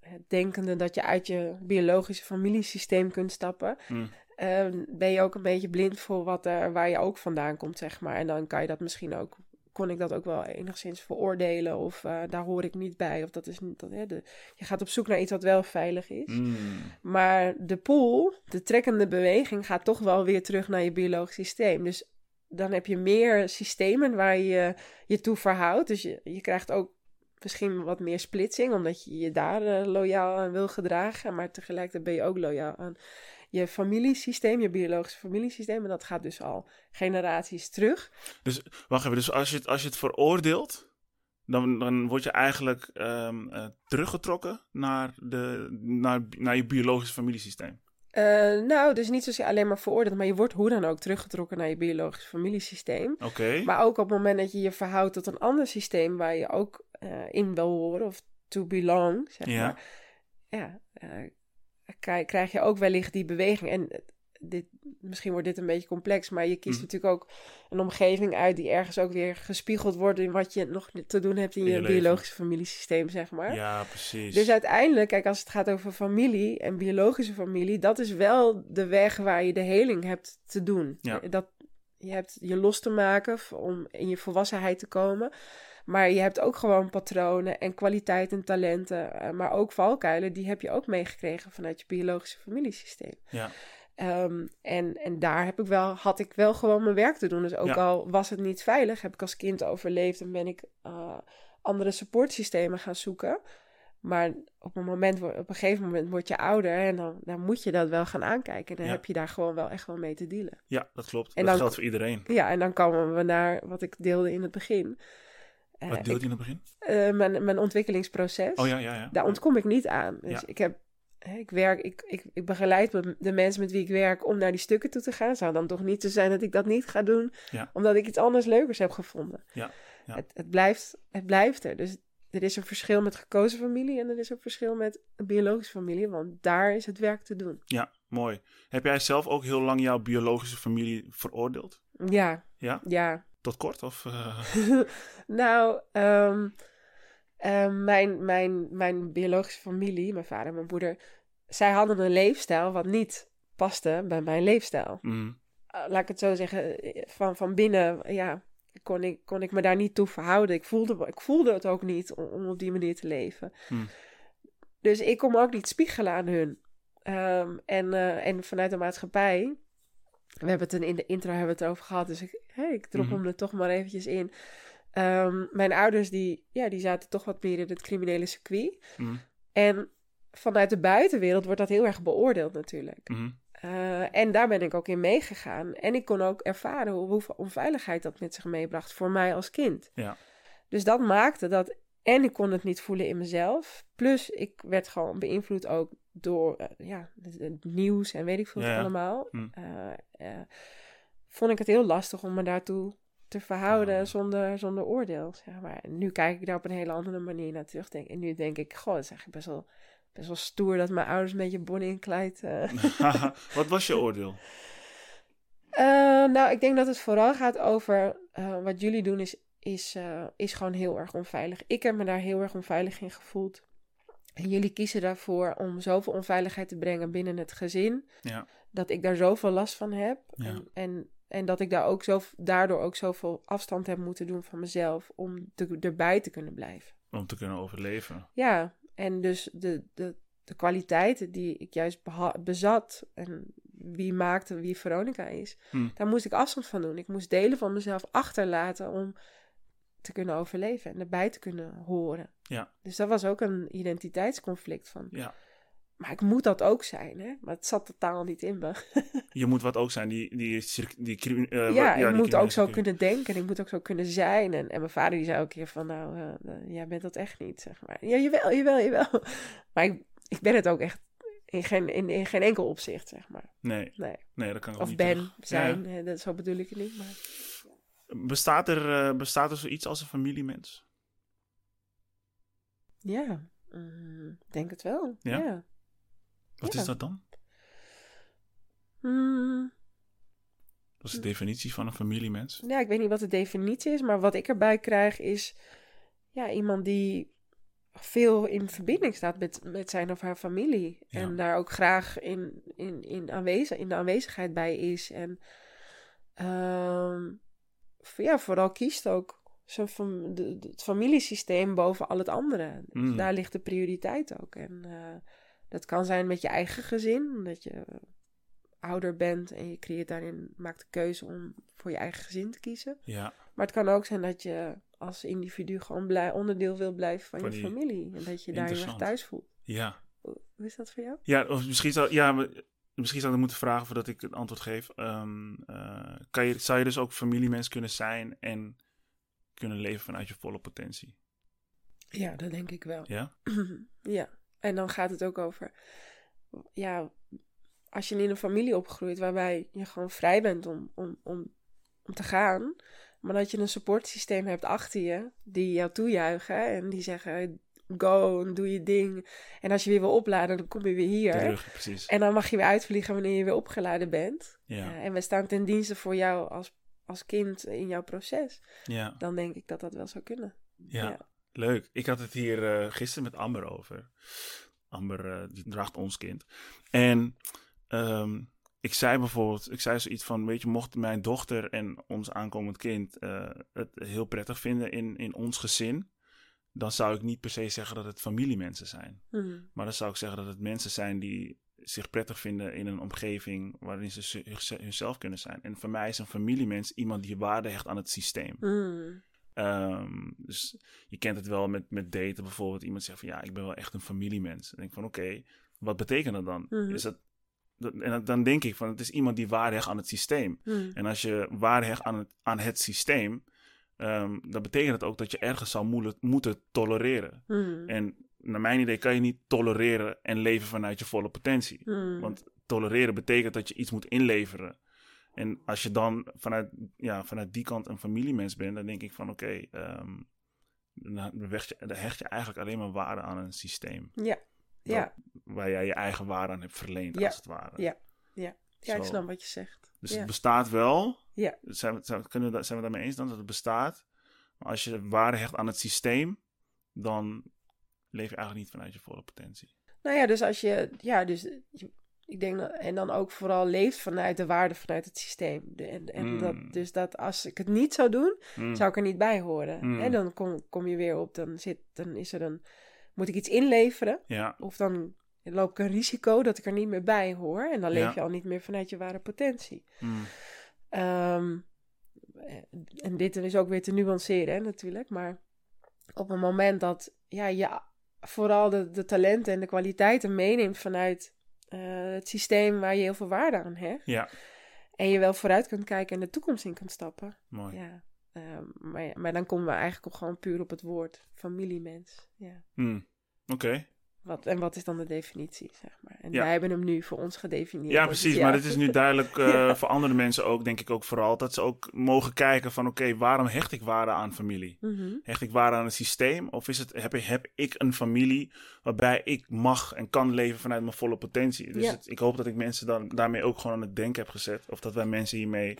het denkende dat je uit je biologische familiesysteem kunt stappen. Hm. Eh, ben je ook een beetje blind voor wat er, waar je ook vandaan komt, zeg maar. En dan kan je dat misschien ook, kon ik dat ook wel enigszins veroordelen. Of eh, daar hoor ik niet bij. Of dat is niet, dat, hè, de, je gaat op zoek naar iets wat wel veilig is. Mm. Maar de pool, de trekkende beweging, gaat toch wel weer terug naar je biologisch systeem. Dus dan heb je meer systemen waar je je toe verhoudt. Dus je, je krijgt ook misschien wat meer splitsing, omdat je je daar eh, loyaal aan wil gedragen. Maar tegelijkertijd ben je ook loyaal aan je familiesysteem, je biologische familiesysteem. En dat gaat dus al generaties terug. Dus wacht even, dus als je het, als je het veroordeelt, dan, dan word je eigenlijk ehm, eh, teruggetrokken naar, de, naar, naar je biologische familiesysteem. Eh, nou, dus niet zozeer alleen maar veroordeeld, maar je wordt hoe dan ook teruggetrokken naar je biologisch familiesysteem. Oké. Maar ook op het moment dat je je verhoudt tot een ander systeem waar je ook eh, in wil horen of to belong, zeg Ja. maar. Ja, krijg, je ook wellicht die beweging. En eh, dit, misschien wordt dit een beetje complex, maar je kiest Mhm. natuurlijk ook een omgeving uit die ergens ook weer gespiegeld wordt in wat je nog te doen hebt in In je, biologische familiesysteem, zeg maar. Ja, precies. Dus uiteindelijk, kijk, als het gaat over familie en biologische familie, dat is wel de weg waar je de heling hebt te doen. Ja. Dat, je hebt je los te maken om in je volwassenheid te komen. Maar je hebt ook gewoon patronen en kwaliteit en talenten, eh, maar ook valkuilen, die heb je ook meegekregen vanuit je biologische familiesysteem. Ja. Ehm, en, en daar heb ik wel, had ik wel gewoon mijn werk te doen. Dus ook Ja. al was het niet veilig, heb ik als kind overleefd en ben ik eh, andere supportsystemen gaan zoeken. Maar op een, moment, op een gegeven moment word je ouder en dan, dan moet je dat wel gaan aankijken. En dan Ja. heb je daar gewoon wel echt wel mee te dealen. ja, dat klopt. En dat dan- geldt voor iedereen. Ja, en dan komen we naar wat ik deelde in het begin. Eh, Wat deelde je in het begin? eh, mijn, mijn ontwikkelingsproces. Oh ja, ja, ja. Daar ontkom ik niet aan. Dus Ja. ik heb. Ik, werk, ik, ik, ik begeleid de mensen met wie ik werk om naar die stukken toe te gaan. Zou dan toch niet te zijn dat ik dat niet ga doen, Ja. omdat ik iets anders leukers heb gevonden. Ja, ja. Het, het, blijft, het blijft er. Dus er is een verschil met gekozen familie en er is een verschil met een biologische familie, want daar is het werk te doen. Ja, mooi. Heb jij zelf ook heel lang jouw biologische familie veroordeeld? Ja, Ja? ja. Tot kort? Of, eh, nou, ehm, ehm, mijn, mijn, mijn biologische familie, mijn vader en mijn moeder, zij hadden een leefstijl wat niet paste bij mijn leefstijl. mm, Uh, laat ik het zo zeggen, eh, van, van binnen, ja, kon ik, kon ik me daar niet toe verhouden. Ik voelde, ik voelde het ook niet om, om op die manier te leven. Hmm. Dus ik kon me ook niet spiegelen aan hun. Ehm, en, eh, en vanuit de maatschappij, we hebben het in- de intro hebben we het erover gehad, dus ik, hey, ik drop Mhm. hem er toch maar eventjes in. Ehm, mijn ouders, die, ja, die zaten toch wat meer in het criminele circuit. mm, En vanuit de buitenwereld wordt dat heel erg beoordeeld natuurlijk. mm, Uh, en daar ben ik ook in meegegaan. En ik kon ook ervaren hoe- hoeveel onveiligheid dat met zich meebracht voor mij als kind. Ja. Dus dat maakte dat. En ik kon het niet voelen in mezelf. Plus ik werd gewoon beïnvloed ook door eh, ja, het, nieuws en weet ik veel Ja, allemaal. Uh, eh, vond ik het heel lastig om me daartoe te verhouden Ja. zonder, zonder oordeel. Zeg maar. En nu kijk ik daar op een hele andere manier naar terug. Denk, en nu denk ik, goh, dat is eigenlijk best wel, best wel stoer dat mijn ouders een beetje Bonnie en Clyde... eh, Wat was je oordeel? Eh, nou, ik denk dat het vooral gaat over eh, wat jullie doen is, is, is gewoon heel erg onveilig. Ik heb me daar heel erg onveilig in gevoeld. En jullie kiezen daarvoor om zoveel onveiligheid te brengen binnen het gezin. Ja. Dat ik daar zoveel last van heb. Ja. En, en, en dat ik daar ook zo, daardoor ook zoveel afstand heb moeten doen van mezelf. Om te, erbij te kunnen blijven. Om te kunnen overleven. Ja, en dus de, de, de kwaliteiten die ik juist bezat en wie maakte wie Veronica is, Hm. daar moest ik afstand van doen. Ik moest delen van mezelf achterlaten om te kunnen overleven en erbij te kunnen horen. Ja. Dus dat was ook een identiteitsconflict van. Ja. Maar ik moet dat ook zijn, hè? Maar het zat totaal niet in me. Je moet wat ook zijn, die... die, die, eh, ja, wat- ik die moet ook zo kunnen denken en ik moet ook zo kunnen zijn. En, en mijn vader die zei ook een keer van, nou, eh, eh, jij bent dat echt niet, zeg maar. Ja, jawel, jawel, jawel. Maar ik, ik ben het ook echt in geen, in, in geen enkel opzicht, zeg maar. Nee, Nee. nee, dat kan ik ook Of niet ben, terug. zijn, dat, zo bedoel ik het niet. Maar... Ja. Bestaat, er, bestaat er zoiets als een familiemens? Ja, mm, ik denk het wel. Ja? Wat Ja. is dat dan? Mm, Wat is de definitie van een familiemens? ja, ik weet niet wat de definitie is, maar wat ik erbij krijg is ja, iemand die veel in verbinding staat met, met zijn of haar familie. Ja. En daar ook graag in, in, in, aanwezig, in de aanwezigheid bij is. En ehm, ja, vooral kiest ook zo'n fam- de, de- het familiesysteem boven al het andere. Dus Mm. daar ligt de prioriteit ook. En eh, dat kan zijn met je eigen gezin, dat je ouder bent en je creëert daarin, maakt de keuze om voor je eigen gezin te kiezen. Ja, Maar het kan ook zijn dat je als individu gewoon blij, onderdeel wil blijven van, Van je familie. En dat je daar Interessant. thuis voelt. ja. Hoe is dat voor jou? Ja, of misschien zou, ja, misschien zou ik moeten vragen voordat ik het antwoord geef. Ehm, eh, kan je, zou je dus ook familiemens kunnen zijn en kunnen leven vanuit je volle potentie? Ja, dat denk ik wel. Ja? ja, en dan gaat het ook over, ja, als je in een familie opgroeit waarbij je gewoon vrij bent om, om, om, om te gaan, maar dat je een supportsysteem hebt achter je die jou toejuichen en die zeggen go en doe je ding. En als je weer wil opladen, dan kom je weer hier. Terug, precies. En dan mag je weer uitvliegen wanneer je weer opgeladen bent. Ja. Ja, en we staan ten dienste voor jou als, als kind in jouw proces. Ja. Dan denk ik dat dat wel zou kunnen. Ja. Ja. Leuk. Ik had het hier eh, gisteren met Amber over. Amber, eh, die draagt ons kind. En ehm, ik zei bijvoorbeeld, ik zei zoiets van, weet je, mocht mijn dochter en ons aankomend kind eh, het heel prettig vinden in, in ons gezin, dan zou ik niet per se zeggen dat het familiemensen zijn. Mhm. Maar dan zou ik zeggen dat het mensen zijn die zich prettig vinden in een omgeving waarin ze hunzelf kunnen zijn. En voor mij is een familiemens iemand die waarde hecht aan het systeem. Mhm. Ehm, dus je kent het wel met, met daten bijvoorbeeld. Iemand zegt van ja, ik ben wel echt een familiemens. Denk ik van oké, wat betekent dat dan? Mhm. Is dat, dat- en dan- denk ik van het is iemand die waarde hecht aan het systeem. Mhm. En als je waarde hecht aan het, aan het systeem, ehm, dan betekent het ook dat je ergens zou moeten tolereren. Mhm. En naar mijn idee kan je niet tolereren en leven vanuit je volle potentie. Want tolereren betekent dat je iets moet inleveren. En als je dan vanuit, ja, vanuit die kant een familiemens bent, dan denk ik van oké, ehm, dan, hecht je, dan hecht je eigenlijk alleen maar waarde aan een systeem. Ja, ja, Waar jij je eigen waarde aan hebt verleend, Ja, als het ware. ja, ja. ja, ik snap wat je zegt. Dus ja. het bestaat wel. Ja. Zijn we, zijn, kunnen we, da- zijn we daarmee eens dan dat het bestaat? Maar als je waarde hecht aan het systeem, dan leef je eigenlijk niet vanuit je volle potentie. Nou ja, dus als je, ja, dus je- ik denk dat, en dan ook vooral leeft vanuit de waarde vanuit het systeem. De- en en Mm. dat, dus dat als ik het niet zou doen, Mm. zou ik er niet bij horen. Mm. En dan kom, kom je weer op, dan, zit, dan is er een, moet ik iets inleveren, Ja, of dan loop ik een risico dat ik er niet meer bij hoor. En dan leef Ja. je al niet meer vanuit je ware potentie. mm. Ehm, en dit is ook weer te nuanceren, hè, natuurlijk. Maar op een moment dat ja, je vooral de, de talenten en de kwaliteiten meeneemt vanuit eh, het systeem waar je heel veel waarde aan hecht. ja, En je wel vooruit kunt kijken en de toekomst in kunt stappen. mooi. Ja. Ehm, maar, maar dan komen we eigenlijk ook gewoon puur op het woord familiemens. Ja. Mm. Oké. Wat, en wat is dan de definitie, zeg maar? En Ja. wij hebben hem nu voor ons gedefinieerd. Ja, Dus precies. Maar het is nu duidelijk eh, Ja. voor andere mensen ook, denk ik ook vooral, dat ze ook mogen kijken van oké, waarom hecht ik waarde aan familie? Mhm. Hecht ik waarde aan het systeem? Of is het, heb, ik- heb ik een familie waarbij ik mag en kan leven vanuit mijn volle potentie? Dus Ja. het- ik hoop dat ik mensen dan, daarmee ook gewoon aan het denken heb gezet. Of dat wij mensen hiermee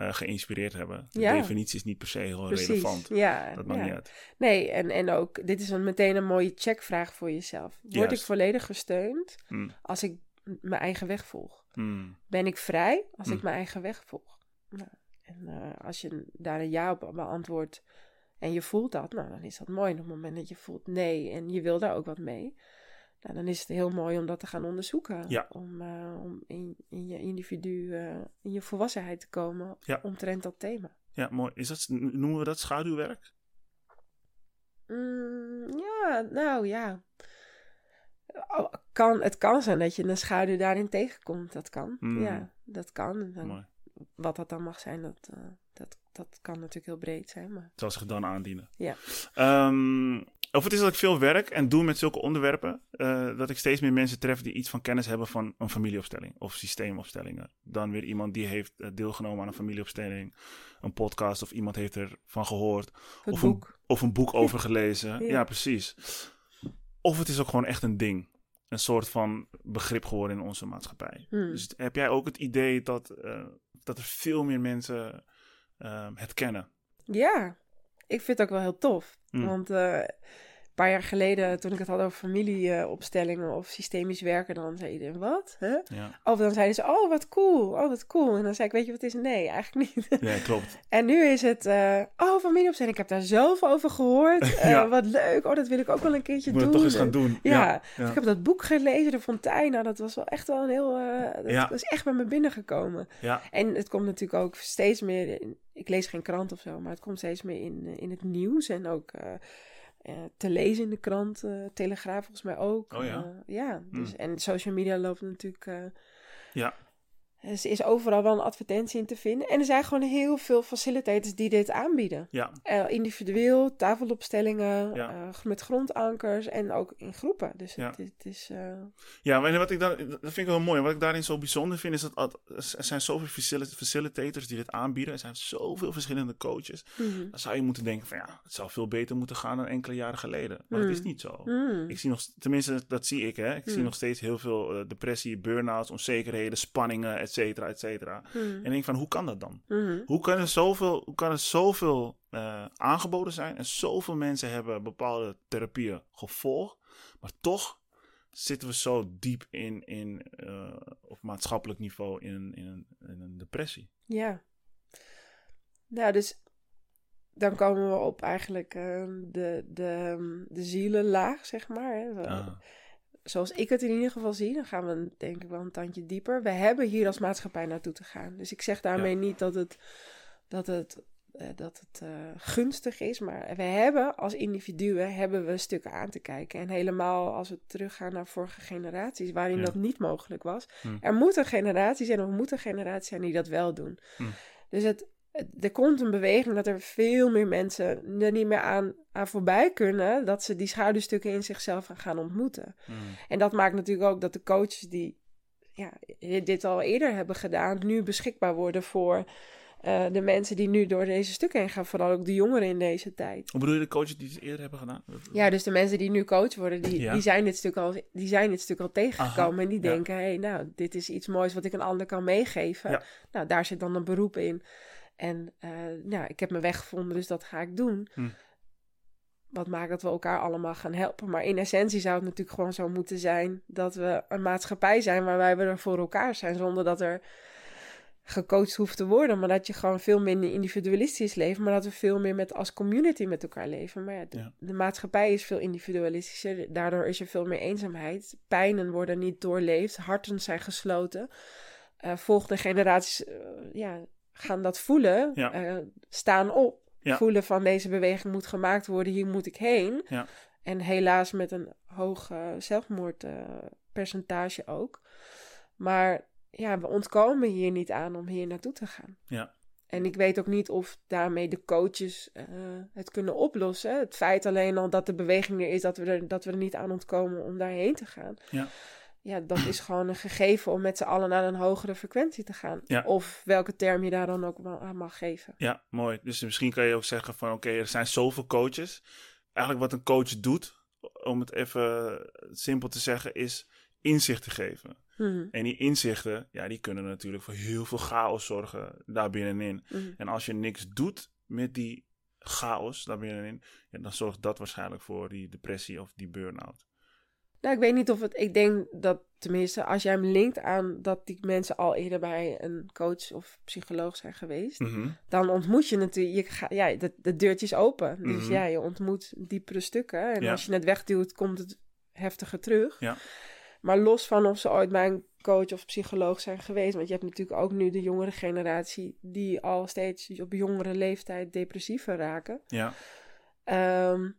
eh, geïnspireerd hebben. De Ja. definitie is niet per se heel Precies. relevant. Ja, Dat maakt ja. niet uit. Nee, en, en ook, dit is een, meteen een mooie checkvraag voor jezelf. Word Juist. ik volledig gesteund Mm. als ik mijn eigen weg volg? Mm. Ben ik vrij als ik Mm. mijn eigen weg volg? Nou, en eh, als je daar een ja op beantwoordt en je voelt dat, nou, dan is dat mooi. En op het moment dat je voelt nee en je wil daar ook wat mee, nou, dan is het heel mooi om dat te gaan onderzoeken. Ja. Om, eh, om in, in je individu, eh, in je volwassenheid te komen Ja. omtrent dat thema. Ja, mooi. Is dat, noemen we dat schaduwwerk? Mm, ja, nou ja. Oh, Kan, het kan zijn dat je een schaduw daarin tegenkomt. Dat kan. Mm. Ja, dat kan. En dan- Mooi. wat dat dan mag zijn, dat, eh, dat, dat kan natuurlijk heel breed zijn. Maar zich dan aandienen. Ja. Ehm, of het is dat ik veel werk en doe met zulke onderwerpen, eh, dat ik steeds meer mensen tref die iets van kennis hebben van een familieopstelling of systeemopstellingen. Dan weer iemand die heeft eh, deelgenomen aan een familieopstelling, een podcast of iemand heeft ervan gehoord het of boek. Een, of een boek over gelezen. Ja. Ja. precies. Of het is ook gewoon echt een ding. Een soort van begrip geworden in onze maatschappij. Hmm. Dus heb jij ook het idee dat, eh, dat er veel meer mensen het kennen? Ja, ik vind het ook wel heel tof. Mm. Want eh, een paar jaar geleden, toen ik het had over familieopstellingen of systemisch werken, dan zei iedereen, wat? Hè? Ja, Of dan zeiden ze, oh wat cool, oh wat cool. En dan zei ik, weet je wat het is? Nee, eigenlijk niet. ja klopt. En nu is het, eh, oh, familieopstelling. Ik heb daar zelf over gehoord. Eh, Ja. Wat leuk. Oh, dat wil ik ook wel een keertje moet doen. het toch eens gaan doen. Ja. ja. Ik heb dat boek gelezen, De Fontein. Nou, dat was wel echt wel een heel... eh, dat Ja. was echt bij me binnengekomen. ja. En het komt natuurlijk ook steeds meer... In, ik lees geen krant of zo, maar het komt steeds meer in, in het nieuws. En ook te lezen in de krant. eh, Telegraaf volgens mij ook. Oh ja. Eh, ja, dus, Hmm. en social media loopt natuurlijk... eh, Ja. Er is overal wel een advertentie in te vinden. En er zijn gewoon heel veel facilitators die dit aanbieden. Ja, Eh, individueel, tafelopstellingen, Ja. eh, met grondankers en ook in groepen. Dus Ja. het, het is... eh, ja en wat ik daar, dat vind ik wel mooi. Wat ik daarin zo bijzonder vind, is dat er zijn zoveel facili- facilitators die dit aanbieden. Er zijn zoveel verschillende coaches. mhm. Dan zou je moeten denken van ja, het zou veel beter moeten gaan dan enkele jaren geleden. Maar dat Mm. is niet zo. Mm. Ik zie nog, tenminste, dat zie ik, hè. Ik zie nog steeds heel veel depressie, burn-outs, onzekerheden, spanningen, et cetera, et cetera. Mm. En ik denk van, hoe kan dat dan? Mhm. Hoe kan er zoveel, hoe kan er zoveel eh, aangeboden zijn en zoveel mensen hebben bepaalde therapieën gevolgd, maar toch zitten we zo diep in, in eh, op maatschappelijk niveau in, een- in, een, in een depressie? Ja. Nou, dus dan komen we op eigenlijk ehm, de, de, de zielenlaag, zeg maar. Hè. Ah, Zoals ik het in ieder geval zie, dan gaan we denk ik wel een tandje dieper. We hebben hier als maatschappij naartoe te gaan. Dus ik zeg daarmee niet dat het, dat het, eh, dat het eh, gunstig is, maar we hebben als individuen hebben we stukken aan te kijken. En helemaal als we teruggaan naar vorige generaties, waarin Ja. dat niet mogelijk was. Hm. Er moet een generatie zijn, of er moet een generatie zijn die dat wel doen. Hm. Dus het- er komt een beweging dat er veel meer mensen er niet meer aan, aan voorbij kunnen, dat ze die schaduwstukken in zichzelf gaan- ontmoeten. mm, En dat maakt natuurlijk ook dat de coaches die ja, dit al eerder hebben gedaan, nu beschikbaar worden voor eh, de mensen die nu door deze stukken heen gaan. Vooral ook de jongeren in deze tijd. Hoe bedoel je de coaches die het eerder hebben gedaan? Ja, dus de mensen die nu coach worden, die, Ja. die, zijn, dit stuk al, die zijn dit stuk al tegengekomen. Aha, en die ja. denken, hé, hey, nou, dit is iets moois wat ik een ander kan meegeven. Ja. Nou, daar zit dan een beroep in. En eh, nou, ik heb mijn weg gevonden, dus dat ga ik doen. Hm. Wat maakt dat we elkaar allemaal gaan helpen. Maar in essentie zou het natuurlijk gewoon zo moeten zijn dat we een maatschappij zijn waarbij we er voor elkaar zijn. Zonder dat er gecoacht hoeft te worden. Maar dat je gewoon veel minder individualistisch leeft. Maar dat we veel meer met, als community met elkaar leven. Maar ja, de, Ja. de maatschappij is veel individualistischer. Daardoor is er veel meer eenzaamheid. Pijnen worden niet doorleefd. Harten zijn gesloten. Eh, volgende generaties eh, ja, gaan dat voelen. Ja. eh, staan op. Ja. Voelen van deze beweging moet gemaakt worden. Hier moet ik heen. Ja. En helaas met een hoog eh, zelfmoordpercentage ook. Maar ja, we ontkomen hier niet aan om hier naartoe te gaan. Ja. En ik weet ook niet of daarmee de coaches eh, het kunnen oplossen. Het feit alleen al dat de beweging er is, dat we er, dat we er niet aan ontkomen om daarheen te gaan. Ja. Ja, dat is gewoon een gegeven om met z'n allen naar een hogere frequentie te gaan. Ja. Of welke term je daar dan ook aan mag geven. Ja, mooi. Dus misschien kan je ook zeggen van oké, er zijn zoveel coaches. Eigenlijk wat een coach doet, om het even simpel te zeggen, is inzicht te geven. Mhm, En die inzichten, ja, die kunnen natuurlijk voor heel veel chaos zorgen daar binnenin. mhm. En als je niks doet met die chaos daar binnenin, ja, dan zorgt dat waarschijnlijk voor die depressie of die burn-out. Nou, ik weet niet of het. Ik denk dat tenminste, als jij hem linkt aan dat die mensen al eerder bij een coach of psycholoog zijn geweest, Mhm. dan ontmoet je natuurlijk. Je ga, ja, de, de deurtje is open. Dus Mhm. ja, je ontmoet diepere stukken. En Ja. als je het wegduwt, komt het heftiger terug. Ja. Maar los van of ze ooit bij een coach of psycholoog zijn geweest. Want je hebt natuurlijk ook nu de jongere generatie die al steeds op jongere leeftijd depressiever raken. Ja, Ehm,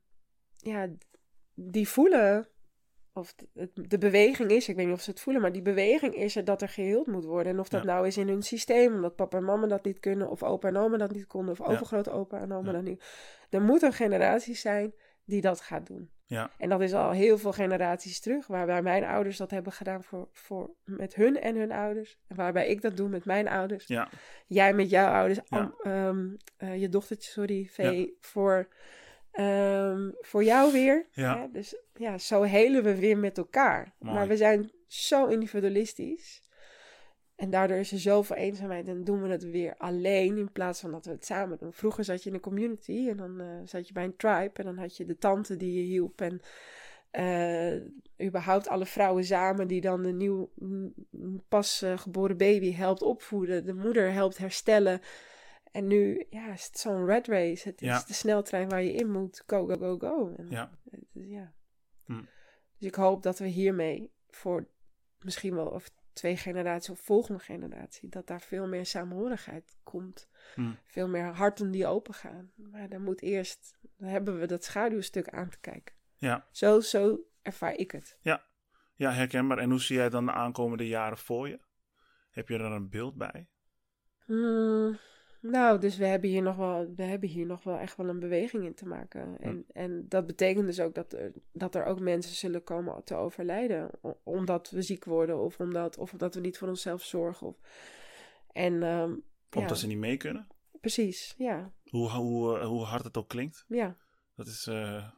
ja, die voelen, of de, het- de beweging is, ik weet niet of ze het voelen, maar die beweging is er dat er geheeld moet worden. En of dat Ja. nou is in hun systeem, omdat papa en mama dat niet kunnen, of opa en oma dat niet konden, of Ja. overgrootopa en oma Ja. dat niet. Er moet een generatie zijn die dat gaat doen. ja, En dat is al heel veel generaties terug, waarbij mijn ouders dat hebben gedaan voor, voor, met hun en hun ouders. En waarbij ik dat doe met mijn ouders ja, jij met jouw ouders, Ja. am- ehm, eh, je dochtertje, sorry, Vee, voor, ehm, voor jou weer. Ja. Hè? Dus ja, zo helen we weer met elkaar. Mooi. Maar we zijn zo individualistisch. En daardoor is er zoveel eenzaamheid en doen we het weer alleen in plaats van dat we het samen doen. Vroeger zat je in een community en dan eh, zat je bij een tribe en dan had je de tante die je hielp en eh, überhaupt alle vrouwen samen die dan de nieuw pas eh, geboren baby helpt opvoeden, de moeder helpt herstellen. En nu ja, is het zo'n red race. Het is Ja. de sneltrein waar je in moet. Go, go, go, go. En ja, het ja. Hm. Dus ik hoop dat we hiermee voor misschien wel of twee generaties of volgende generatie, dat daar veel meer samenhorigheid komt. Hm. Veel meer harten die open gaan. Maar dan moet eerst, dan hebben we dat schaduwstuk aan te kijken. ja. Zo, zo ervaar ik het. Ja, herkenbaar. En hoe zie jij dan de aankomende jaren voor je? Heb je er een beeld bij? Hmm, nou, dus we hebben, hier nog wel, we hebben hier nog wel echt wel een beweging in te maken. En, en dat betekent dus ook dat er, dat er ook mensen zullen komen te overlijden. Omdat we ziek worden of omdat, of omdat we niet voor onszelf zorgen. Of, en, um, omdat ze niet mee kunnen? Precies, ja. Hoe, hoe, eh, hoe hard het ook klinkt? Ja. Dat is uh,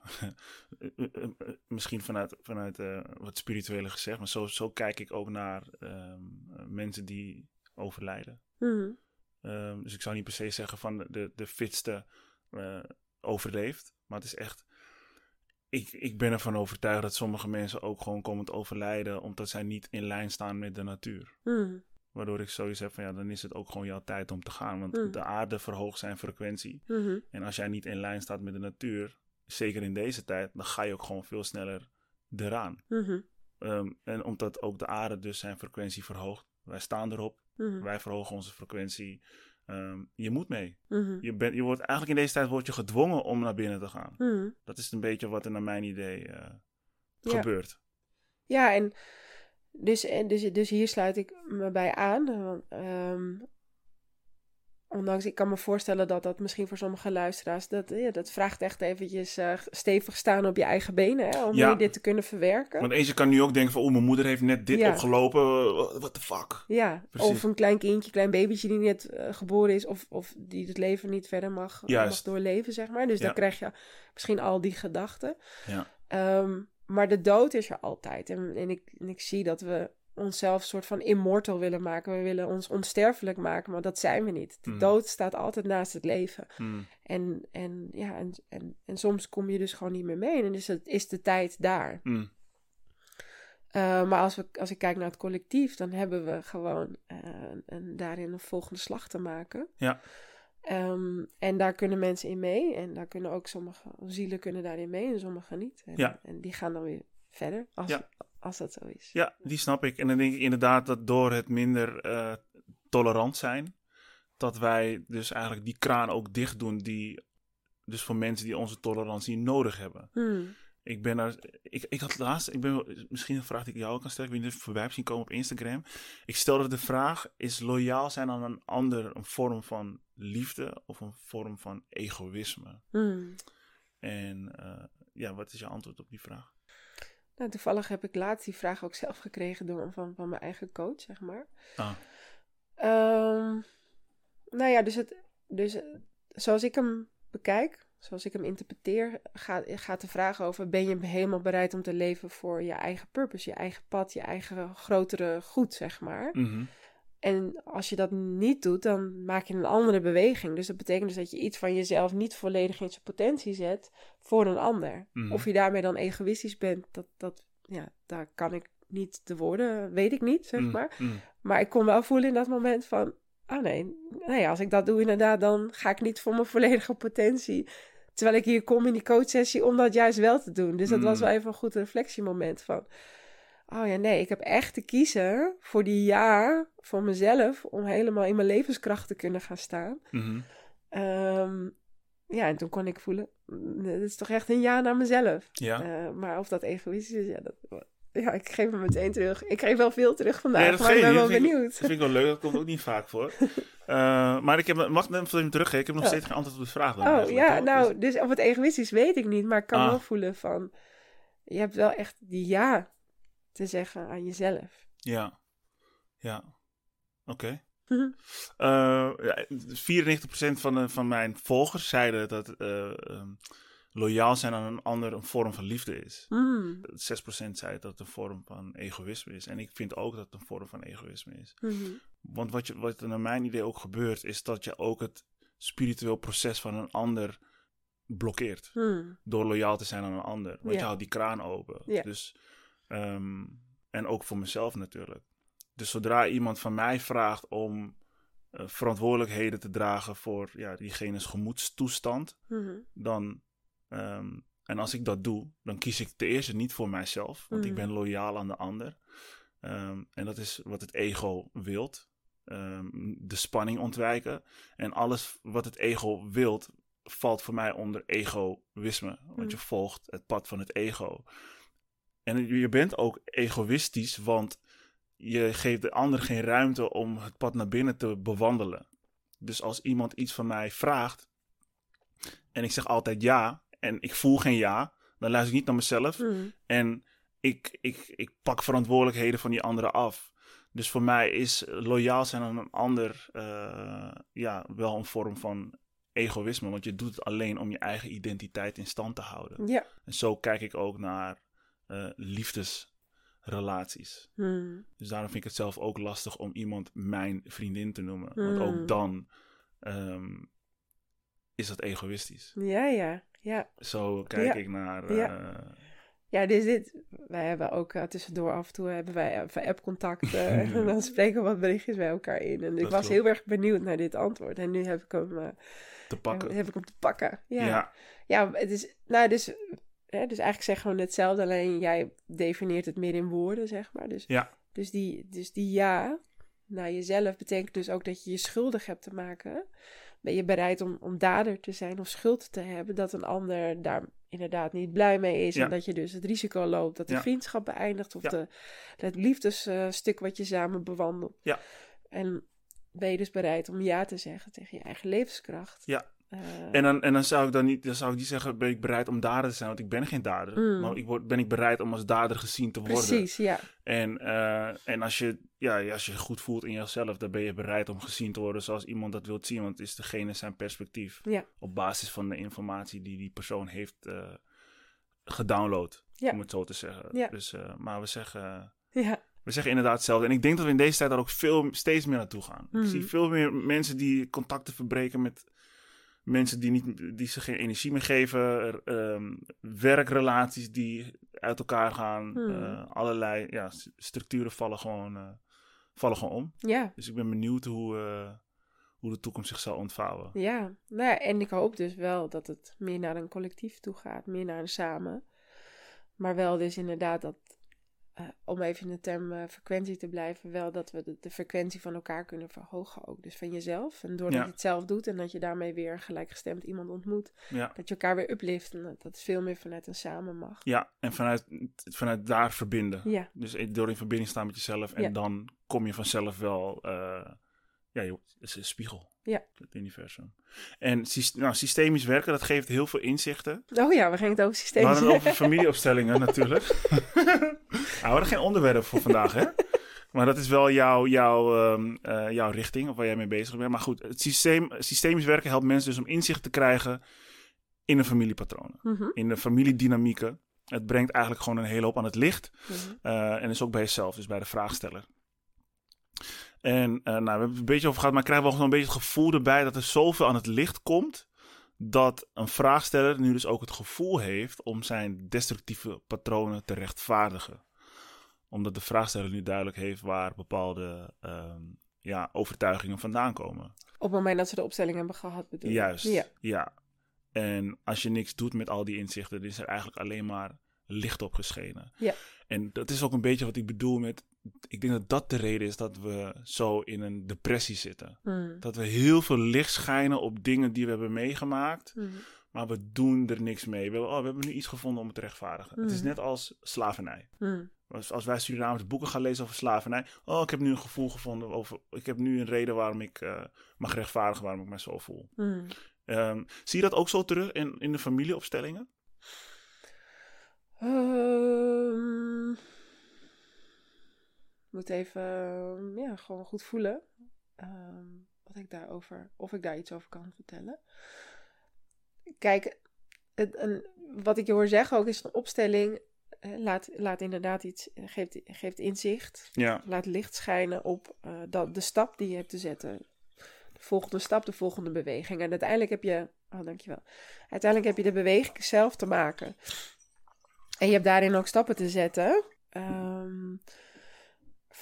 misschien vanuit, vanuit uh, wat spirituele gezegd, maar zo, zo kijk ik ook naar um, mensen die overlijden. Mm um, dus ik zou niet per se zeggen van de, de fitste uh, overleeft. Maar het is echt. Ik, ik ben ervan overtuigd dat sommige mensen ook gewoon komen te overlijden. omdat zij niet in lijn staan met de natuur. Mm. Waardoor ik zoiets heb van ja, dan is het ook gewoon jouw tijd om te gaan. Want mm. de aarde verhoogt zijn frequentie. Mm -hmm. En als jij niet in lijn staat met de natuur, zeker in deze tijd, dan ga je ook gewoon veel sneller eraan. -hmm. Um, en omdat ook de aarde dus zijn frequentie verhoogt, wij staan erop, -hmm. wij verhogen onze frequentie. Um, je moet mee. -hmm. Je, bent, je wordt eigenlijk in deze tijd word je gedwongen om naar binnen te gaan. Mhm. Dat is een beetje wat er naar mijn idee uh, gebeurt. Ja, en dus, en dus, dus hier sluit ik me bij aan. Want, um, ondanks, ik kan me voorstellen dat dat misschien voor sommige luisteraars, dat, ja, dat vraagt echt eventjes uh, stevig staan op je eigen benen, hè, om ja. dit te kunnen verwerken. Want eens je kan nu ook denken van, oh, mijn moeder heeft net dit Ja. opgelopen, what the fuck. Ja, Precies. of een klein kindje, klein babytje die net uh, geboren is, of, of die het leven niet verder mag, mag doorleven, zeg maar. Dus dan krijg je misschien al die gedachten. Ja. Ehm, maar de dood is er altijd. En, en, ik, en ik zie dat we onszelf soort van immortal willen maken. We willen ons onsterfelijk maken, maar dat zijn we niet. De Mm. dood staat altijd naast het leven. Hmm. En, en, ja, en, en, en soms kom je dus gewoon niet meer mee. En dus het is de tijd daar. Hmm. Uh, maar als, we, als ik kijk naar het collectief, dan hebben we gewoon uh, een, daarin een volgende slag te maken. Ja. Um, en daar kunnen mensen in mee. En daar kunnen ook sommige zielen kunnen daarin mee en sommige niet. En, Ja. en die gaan dan weer verder, als, Ja. Als dat zo is. Ja, die snap ik. En dan denk ik inderdaad dat door het minder uh, tolerant zijn, dat wij dus eigenlijk die kraan ook dicht doen die, dus voor mensen die onze tolerantie nodig hebben. Hmm. Ik ben er, ik, ik had laatst, ik ben, misschien een vraag die ik jou ook kan stellen, ik weet niet voorbij hebt zien komen op Instagram. Ik stelde de vraag, is loyaal zijn aan een ander een vorm van liefde of een vorm van egoïsme? Hmm. En uh, ja, wat is je antwoord op die vraag? Nou, toevallig heb ik laatst die vraag ook zelf gekregen door, van, van mijn eigen coach, zeg maar. Ah. Um, nou ja, dus, het, dus zoals ik hem bekijk, zoals ik hem interpreteer, gaat, gaat de vraag over: ben je helemaal bereid om te leven voor je eigen purpose, je eigen pad, je eigen grotere goed, zeg maar. Mm -hmm. En als je dat niet doet, dan maak je een andere beweging. Dus dat betekent dus dat je iets van jezelf niet volledig in zijn potentie zet voor een ander. Mm -hmm. Of je daarmee dan egoïstisch bent, dat, dat, ja, daar kan ik niet de woorden, weet ik niet, zeg maar. Mm -hmm. Maar ik kon wel voelen in dat moment van, oh nee, nee, als ik dat doe inderdaad, dan ga ik niet voor mijn volledige potentie. Terwijl ik hier kom in die coachsessie om dat juist wel te doen. Dus dat was wel even een goed reflectiemoment van... Oh ja, nee, ik heb echt te kiezen voor die jaar voor mezelf... om helemaal in mijn levenskracht te kunnen gaan staan. Mm -hmm. um, ja, en toen kon ik voelen... Dit is toch echt een ja naar mezelf. Ja. Uh, maar of dat egoïstisch is, ja, dat, ja, ik geef hem meteen terug. Ik geef wel veel terug vandaag, nee, maar ik ben wel benieuwd. Dat vind ik wel leuk, dat komt ook niet vaak voor. Uh, maar ik heb, mag ik hem teruggeven? Ik heb nog oh. steeds geen antwoord op de vraag. Dan oh ja, toch? nou, dus of het egoïstisch weet ik niet, maar ik kan ah. wel voelen van... Je hebt wel echt die ja te zeggen aan jezelf. Ja, ja, oké. Okay. uh, ja, 94% van, de, van mijn volgers zeiden dat um, loyaal zijn aan een ander een vorm van liefde is. Mm. 6% zei dat het een vorm van egoïsme is. En ik vind ook dat het een vorm van egoïsme is. Mm -hmm. Want wat, je, wat er naar mijn idee ook gebeurt, is dat je ook het spiritueel proces van een ander blokkeert. Mm. Door loyaal te zijn aan een ander. Want je houdt die kraan open. Dus, um, en ook voor mezelf natuurlijk. Dus zodra iemand van mij vraagt om uh, verantwoordelijkheden te dragen voor ja, diegene's gemoedstoestand, mm -hmm. dan. Um, en als ik dat doe, dan kies ik ten eerste niet voor mijzelf, want mm. ik ben loyaal aan de ander. Um, en dat is wat het ego wilt. Um, de spanning ontwijken. En alles wat het ego wilt, valt voor mij onder egoïsme. Want mm. je volgt het pad van het ego. En je bent ook egoïstisch, want je geeft de ander geen ruimte om het pad naar binnen te bewandelen. Dus als iemand iets van mij vraagt en ik zeg altijd ja en ik voel geen ja, dan luister ik niet naar mezelf Mm. en ik, ik, ik pak verantwoordelijkheden van die anderen af. Dus voor mij is loyaal zijn aan een ander uh, ja, wel een vorm van egoïsme. Want je doet het alleen om je eigen identiteit in stand te houden. Ja. En zo kijk ik ook naar uh, liefdesrelaties. Mm. Dus daarom vind ik het zelf ook lastig om iemand mijn vriendin te noemen. Want ook Mm. dan um, is dat egoïstisch. Ja, ja, ja. Zo kijk Ja. ik naar. Uh, Ja. Ja, dus dit, wij hebben ook uh, tussendoor af en toe hebben wij uh, app-contact uh, en dan spreken we wat berichtjes bij elkaar in. En ik was klopt. heel erg benieuwd naar dit antwoord en nu heb ik hem, te pakken. heb ik hem te pakken. Ja, Ja. ja het is, nou dus, hè, dus eigenlijk zeggen we hetzelfde, alleen jij definieert het meer in woorden, zeg maar. Dus, Ja. dus, die, dus die ja naar jezelf betekent dus ook dat je je schuldig hebt te maken. Ben je bereid om, om dader te zijn of schuld te hebben dat een ander daar inderdaad niet blij mee is. Ja. En dat je dus het risico loopt dat de Ja. vriendschap beëindigt of de, het liefdesstuk wat je samen bewandelt. Ja. En ben je dus bereid om ja te zeggen tegen je eigen levenskracht. Ja. Eh, En dan, en dan zou ik dan niet, dan zou ik niet zeggen, ben ik bereid om dader te zijn, want ik ben geen dader. Mm. Maar ik word, ben ik bereid om als dader gezien te worden. precies, ja. En, eh, en als, je, ja, als je goed voelt in jezelf, dan ben je bereid om gezien te worden zoals iemand dat wilt zien. Want het is degene zijn perspectief. Ja. Op basis van de informatie die die persoon heeft eh, gedownload, Ja. om het zo te zeggen. Ja. Dus, maar we zeggen, Ja, we zeggen inderdaad hetzelfde. En ik denk dat we in deze tijd daar ook veel, steeds meer naartoe gaan. Ik zie veel meer mensen die contacten verbreken met mensen die, niet, die ze geen energie meer geven. ehm, werkrelaties die uit elkaar gaan. Mhm. eh, allerlei ja, structuren vallen gewoon, eh, vallen gewoon om. ja, Dus ik ben benieuwd hoe, eh, hoe de toekomst zich zal ontvouwen. ja. Nou, ja, en ik hoop dus wel dat het meer naar een collectief toe gaat, meer naar een samen. Maar wel dus inderdaad dat, eh, om even in de term eh, frequentie te blijven, wel dat we de, de frequentie van elkaar kunnen verhogen ook. Dus van jezelf. En doordat Ja. je het zelf doet en dat je daarmee weer gelijkgestemd iemand ontmoet, Ja. dat je elkaar weer uplift en dat dat veel meer vanuit een samen mag. Ja, en vanuit, vanuit daar verbinden. Ja, Dus door in verbinding staan met jezelf. En dan kom je vanzelf wel. eh, ja, het is een spiegel. Ja. Het universum. En nou, systemisch werken, dat geeft heel veel inzichten. Oh ja, we gingen het over We systeem. hadden het over familieopstellingen natuurlijk. we hadden geen onderwerp voor vandaag, hè? Maar dat is wel jouw, jouw, ehm, eh, jouw richting, of waar jij mee bezig bent. Maar goed, het systeem, systemisch werken helpt mensen dus om inzicht te krijgen in de familiepatronen. Mhm, In de familiedynamieken. Het brengt eigenlijk gewoon een hele hoop aan het licht. mhm. Uh, en is ook bij jezelf, dus bij de vraagsteller. En uh, nou, we hebben het een beetje over gehad, maar krijgen we ook nog een beetje het gevoel erbij dat er zoveel aan het licht komt. Dat een vraagsteller nu dus ook het gevoel heeft om zijn destructieve patronen te rechtvaardigen. Omdat de vraagsteller nu duidelijk heeft waar bepaalde uh, ja, overtuigingen vandaan komen. Op het moment dat ze de opstelling hebben gehad, bedoel je? Juist, Ja. ja. En als je niks doet met al die inzichten, dan is er eigenlijk alleen maar licht op geschenen. Ja. En dat is ook een beetje wat ik bedoel met. Ik denk dat dat de reden is dat we zo in een depressie zitten. Mm. Dat we heel veel licht schijnen op dingen die we hebben meegemaakt, Mm. maar we doen er niks mee. We, oh, we hebben nu iets gevonden om het te rechtvaardigen. Het is Mhm. net als slavernij. Als, als wij Surinaamse boeken gaan lezen over slavernij. Oh, ik heb nu een gevoel gevonden over. Ik heb nu een reden waarom ik uh, mag rechtvaardigen, waarom ik me zo voel. Mm. Um, zie je dat ook zo terug in, in de familieopstellingen? Um, ik moet even ja, gewoon goed voelen um, wat ik daarover, of ik daar iets over kan vertellen. Kijk, het, een, wat ik je hoor zeggen ook is een opstelling. Laat, laat inderdaad iets, geeft, geeft inzicht. Ja. Laat licht schijnen op uh, dat, de stap die je hebt te zetten. De volgende stap, de volgende beweging. En uiteindelijk heb je, oh dankjewel. Uiteindelijk heb je de beweging zelf te maken. En je hebt daarin ook stappen te zetten. Um,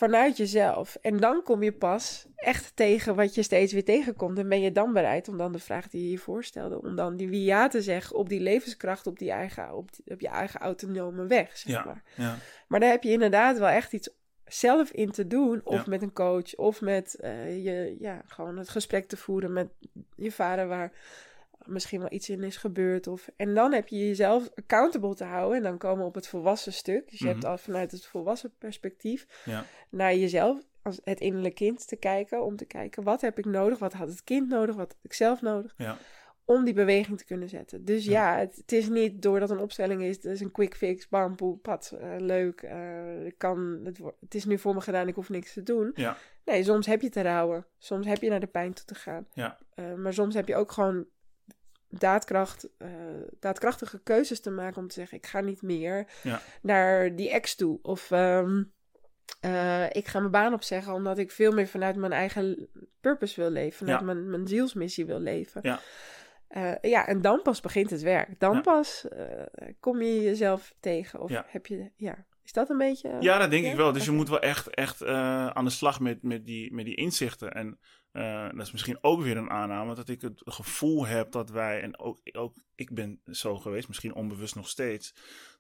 vanuit jezelf. En dan kom je pas echt tegen wat je steeds weer tegenkomt. En ben je dan bereid om dan de vraag die je je voorstelde, om dan die wie ja te zeggen op die levenskracht, op, die eigen, op, die, op je eigen autonome weg. Zeg ja, maar. ja. maar daar heb je inderdaad wel echt iets zelf in te doen. Of Ja. met een coach, of met uh, je, ja, gewoon het gesprek te voeren met je vader, waar misschien wel iets in is gebeurd. Of, en dan heb je jezelf accountable te houden. En dan komen we op het volwassen stuk. Dus je hebt Mhm. al vanuit het volwassen perspectief Ja. naar jezelf als het innerlijke kind te kijken. Om te kijken, wat heb ik nodig? Wat had het kind nodig? Wat had ik zelf nodig? Ja. Om die beweging te kunnen zetten. Dus Ja. ja, het, het is niet doordat een opstelling is. Het is een quick fix, bam, poe, pat, eh, leuk. eh, ik kan, het, is nu voor me gedaan, ik hoef niks te doen. Ja. Nee, soms heb je te rouwen. Soms heb je naar de pijn toe te gaan. Ja. Eh, maar soms heb je ook gewoon daadkracht, eh, daadkrachtige keuzes te maken om te zeggen: ik ga niet meer Ja. naar die ex toe. Of ehm, eh, ik ga mijn baan opzeggen omdat ik veel meer vanuit mijn eigen purpose wil leven, vanuit Ja. mijn, mijn zielsmissie wil leven. Ja. Eh, ja, en dan pas begint het werk. Dan Ja. pas kom je jezelf tegen. Of heb je, ja. Is dat een beetje. Ja, dat denk Ja? ik wel. Dus je moet wel echt, echt eh, aan de slag met, met, die, met die inzichten. En eh, dat is misschien ook weer een aanname dat ik het gevoel heb dat wij, en ook, ook ik ben zo geweest, misschien onbewust nog steeds,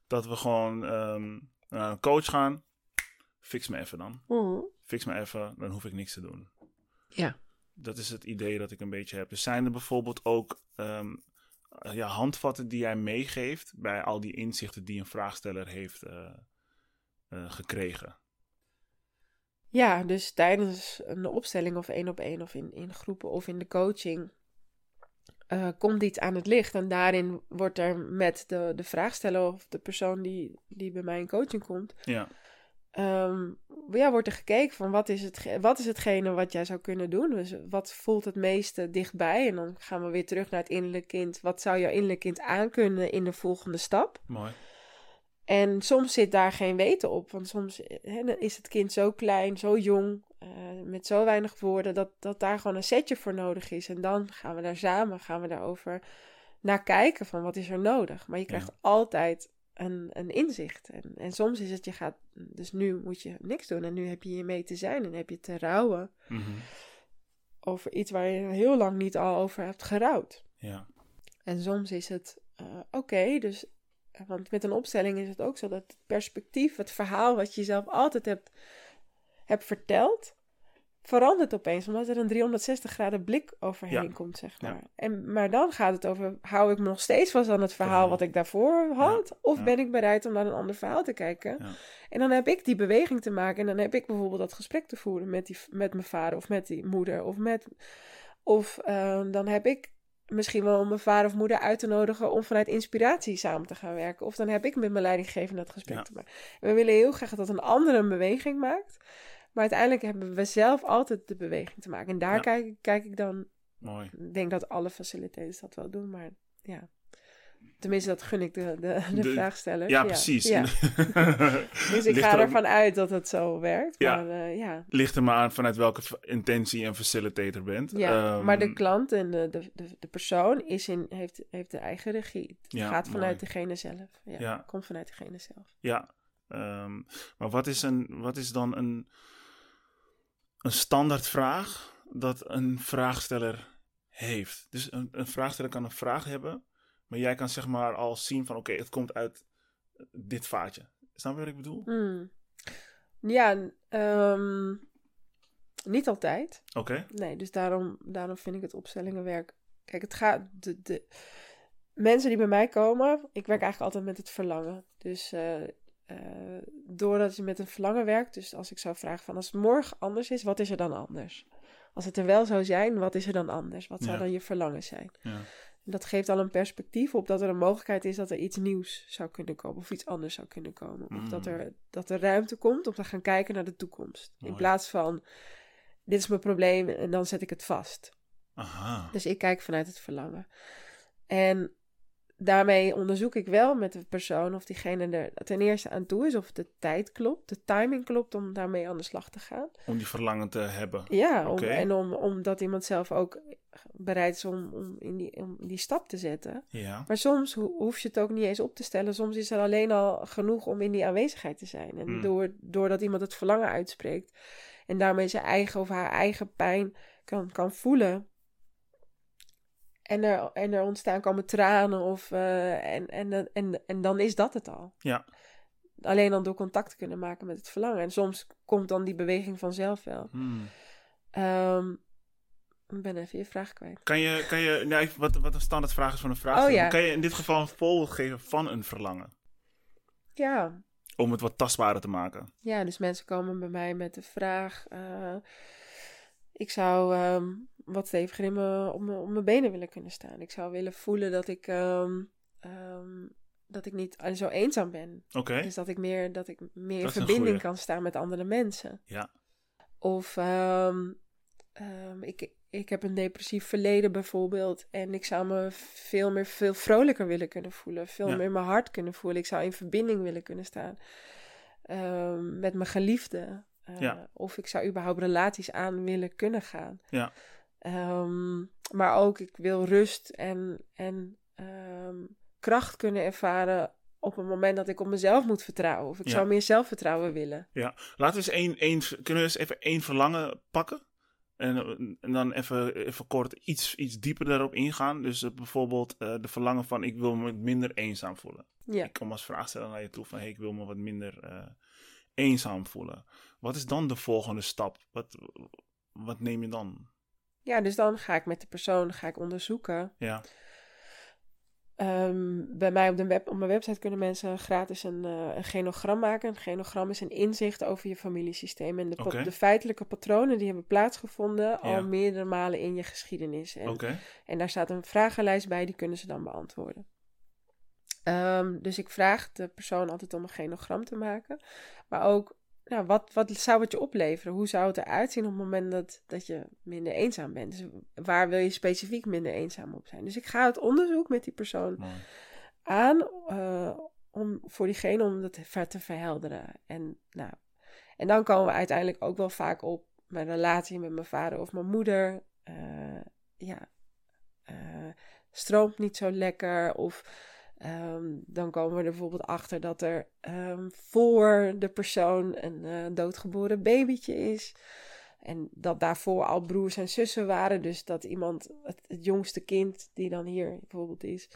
dat we gewoon ehm, naar een coach gaan. Fix me even dan. Mhm. Fix me even, dan hoef ik niks te doen. Ja. Dat is het idee dat ik een beetje heb. Dus zijn er bijvoorbeeld ook ehm, eh, ja, handvatten die jij meegeeft bij al die inzichten die een vraagsteller heeft eh, eh, gekregen? Ja, dus tijdens een opstelling of één op één of in, in groepen of in de coaching eh, komt iets aan het licht. En daarin wordt er met de, de vraagsteller of de persoon die, die bij mij in coaching komt, Ja, ehm, ja, wordt er gekeken van wat is, het, wat is hetgene wat jij zou kunnen doen. Dus wat voelt het meeste dichtbij? En dan gaan we weer terug naar het innerlijk kind. Wat zou jouw innerlijk kind aankunnen in de volgende stap? mooi. En soms zit daar geen weten op. Want soms is het kind zo klein, zo jong, eh, met zo weinig woorden, dat, dat daar gewoon een setje voor nodig is. En dan gaan we daar samen, gaan we daarover naar kijken van wat is er nodig. Maar je krijgt Ja. altijd een, een inzicht. En, en soms is het, je gaat, dus nu moet je niks doen. En nu heb je hier mee te zijn en heb je te rouwen Mhm. over iets waar je heel lang niet al over hebt gerouwd. Ja, En soms is het eh, oké, dus. Want met een opstelling is het ook zo dat het perspectief, het verhaal wat je zelf altijd hebt, hebt verteld, verandert opeens, omdat er een 360 graden blik overheen Ja. komt, zeg Ja. maar. En, maar dan gaat het over, hou ik me nog steeds vast aan het verhaal wat ik daarvoor had? Of ben ik bereid om naar een ander verhaal te kijken? En dan heb ik die beweging te maken en dan heb ik bijvoorbeeld dat gesprek te voeren met, die, met mijn vader of met die moeder of met... Of eh, dan heb ik misschien wel mijn vader of moeder uit te nodigen om vanuit inspiratie samen te gaan werken. Of dan heb ik met mijn leidinggevende dat gesprek Ja. te maken. En we willen heel graag dat een ander een beweging maakt. Maar uiteindelijk hebben we zelf altijd de beweging te maken. En daar Ja. kijk, ik- kijk ik dan... mooi. Ik denk dat alle facilitators dat wel doen, maar ja... Tenminste, dat gun ik de, de, de, De- vraagsteller. Ja, precies. Ja. Dus ik Ligt ga er ook- ervan uit dat het zo werkt. Ja. Maar eh, ja, Ligt er maar aan vanuit welke intentie en facilitator bent. ja. Ehm, maar de klant en de, de, de, persoon is in, heeft, heeft de eigen regie. Het Ja, gaat vanuit mooi. degene zelf. Ja. Komt vanuit degene zelf. Ja, ehm, maar wat is, een, wat is dan een, een standaardvraag dat een vraagsteller heeft? Dus een, een vraagsteller kan een vraag hebben, maar jij kan zeg maar al zien van oké, het komt uit dit vaatje. Snap je wat ik bedoel? Hmm. Ja, ehm, niet altijd. Oké, Nee, dus daarom, daarom vind ik het opstellingenwerk. Kijk, het gaat. De, de mensen die bij mij komen, ik werk eigenlijk altijd met het verlangen. Dus eh, eh, doordat je met een verlangen werkt, dus als ik zou vragen van als het morgen anders is, wat is er dan anders? Als het er wel zou zijn, wat is er dan anders? Wat zou Ja. dan je verlangen zijn? ja. Dat geeft al een perspectief op dat er een mogelijkheid is dat er iets nieuws zou kunnen komen of iets anders zou kunnen komen. Of dat, Mm. er, dat er ruimte komt om te gaan kijken naar de toekomst. In plaats van, dit is mijn probleem en dan zet ik het vast. Aha. Dus ik kijk vanuit het verlangen. En daarmee onderzoek ik wel met de persoon of diegene er ten eerste aan toe is, of de tijd klopt, de timing klopt om daarmee aan de slag te gaan. Om die verlangen te hebben. Ja, om, en om, omdat iemand zelf ook bereid is om, om, in die, om die stap te zetten. Ja. Maar soms ho- hoef je het ook niet eens op te stellen. Soms is er alleen al genoeg om in die aanwezigheid te zijn. En Hmm. door, doordat iemand het verlangen uitspreekt en daarmee zijn eigen of haar eigen pijn kan, kan voelen. En er, en er ontstaan komen tranen of, eh, en, en, en, en dan is dat het al. Ja. Alleen dan door contact te kunnen maken met het verlangen. En soms komt dan die beweging vanzelf wel. Hmm. Ehm, Ik ben even je vraag kwijt. Kan je, kan je nee, wat, wat een standaardvraag is van een vraag, Oh, ja. kan je in dit geval een voorbeeld geven van een verlangen? Ja, Om het wat tastbaarder te maken. Ja, dus mensen komen bij mij met de vraag: eh, ik zou ehm, wat steviger in mijn, op, mijn, op mijn benen willen kunnen staan. Ik zou willen voelen dat ik, ehm, ehm, dat ik niet zo eenzaam ben. Oké, Dus dat ik meer, dat ik meer Dat verbinding kan staan met andere mensen. ja. Of ehm, ik, ik heb een depressief verleden bijvoorbeeld. En ik zou me veel meer veel vrolijker willen kunnen voelen. Veel Ja. meer mijn hart kunnen voelen. Ik zou in verbinding willen kunnen staan. met mijn geliefde. Eh, Ja. Of ik zou überhaupt relaties aan willen kunnen gaan. Ja. Ehm, maar ook ik wil rust en, en ehm, kracht kunnen ervaren op het moment dat ik op mezelf moet vertrouwen. Of ik Ja. zou meer zelfvertrouwen willen. Laten we eens één, één, kunnen we eens even één verlangen pakken? En, en dan even, even kort iets, iets dieper daarop ingaan. Dus eh, bijvoorbeeld eh, de verlangen van ik wil me minder eenzaam voelen. Ja. Ik kom als vraag stellen naar je toe van hey, ik wil me wat minder eh, eenzaam voelen. Wat is dan de volgende stap? Wat, wat neem je dan? Ja, dus dan ga ik met de persoon ga ik onderzoeken. Ja, Ehm, bij mij op, de web, op mijn website kunnen mensen gratis een, eh, een genogram maken. Een genogram is een inzicht over je familiesysteem. En de, de feitelijke patronen die hebben plaatsgevonden Ja. al meerdere malen in je geschiedenis. En, en daar staat een vragenlijst bij, die kunnen ze dan beantwoorden. Ehm, dus ik vraag de persoon altijd om een genogram te maken. Maar ook, nou, wat, wat zou het je opleveren? Hoe zou het eruit zien op het moment dat, dat je minder eenzaam bent? Dus waar wil je specifiek minder eenzaam op zijn? Dus ik ga het onderzoek met die persoon Mooi. aan eh, om, voor diegene om dat ver- te verhelderen. En, nou, en dan komen we uiteindelijk ook wel vaak op mijn relatie met mijn vader of mijn moeder. Eh, ja, eh, stroomt niet zo lekker. Of ehm, dan komen we er bijvoorbeeld achter dat er ehm, voor de persoon een eh, doodgeboren babytje is. En dat daarvoor al broers en zussen waren. Dus dat iemand, het, het jongste kind, die dan hier bijvoorbeeld is,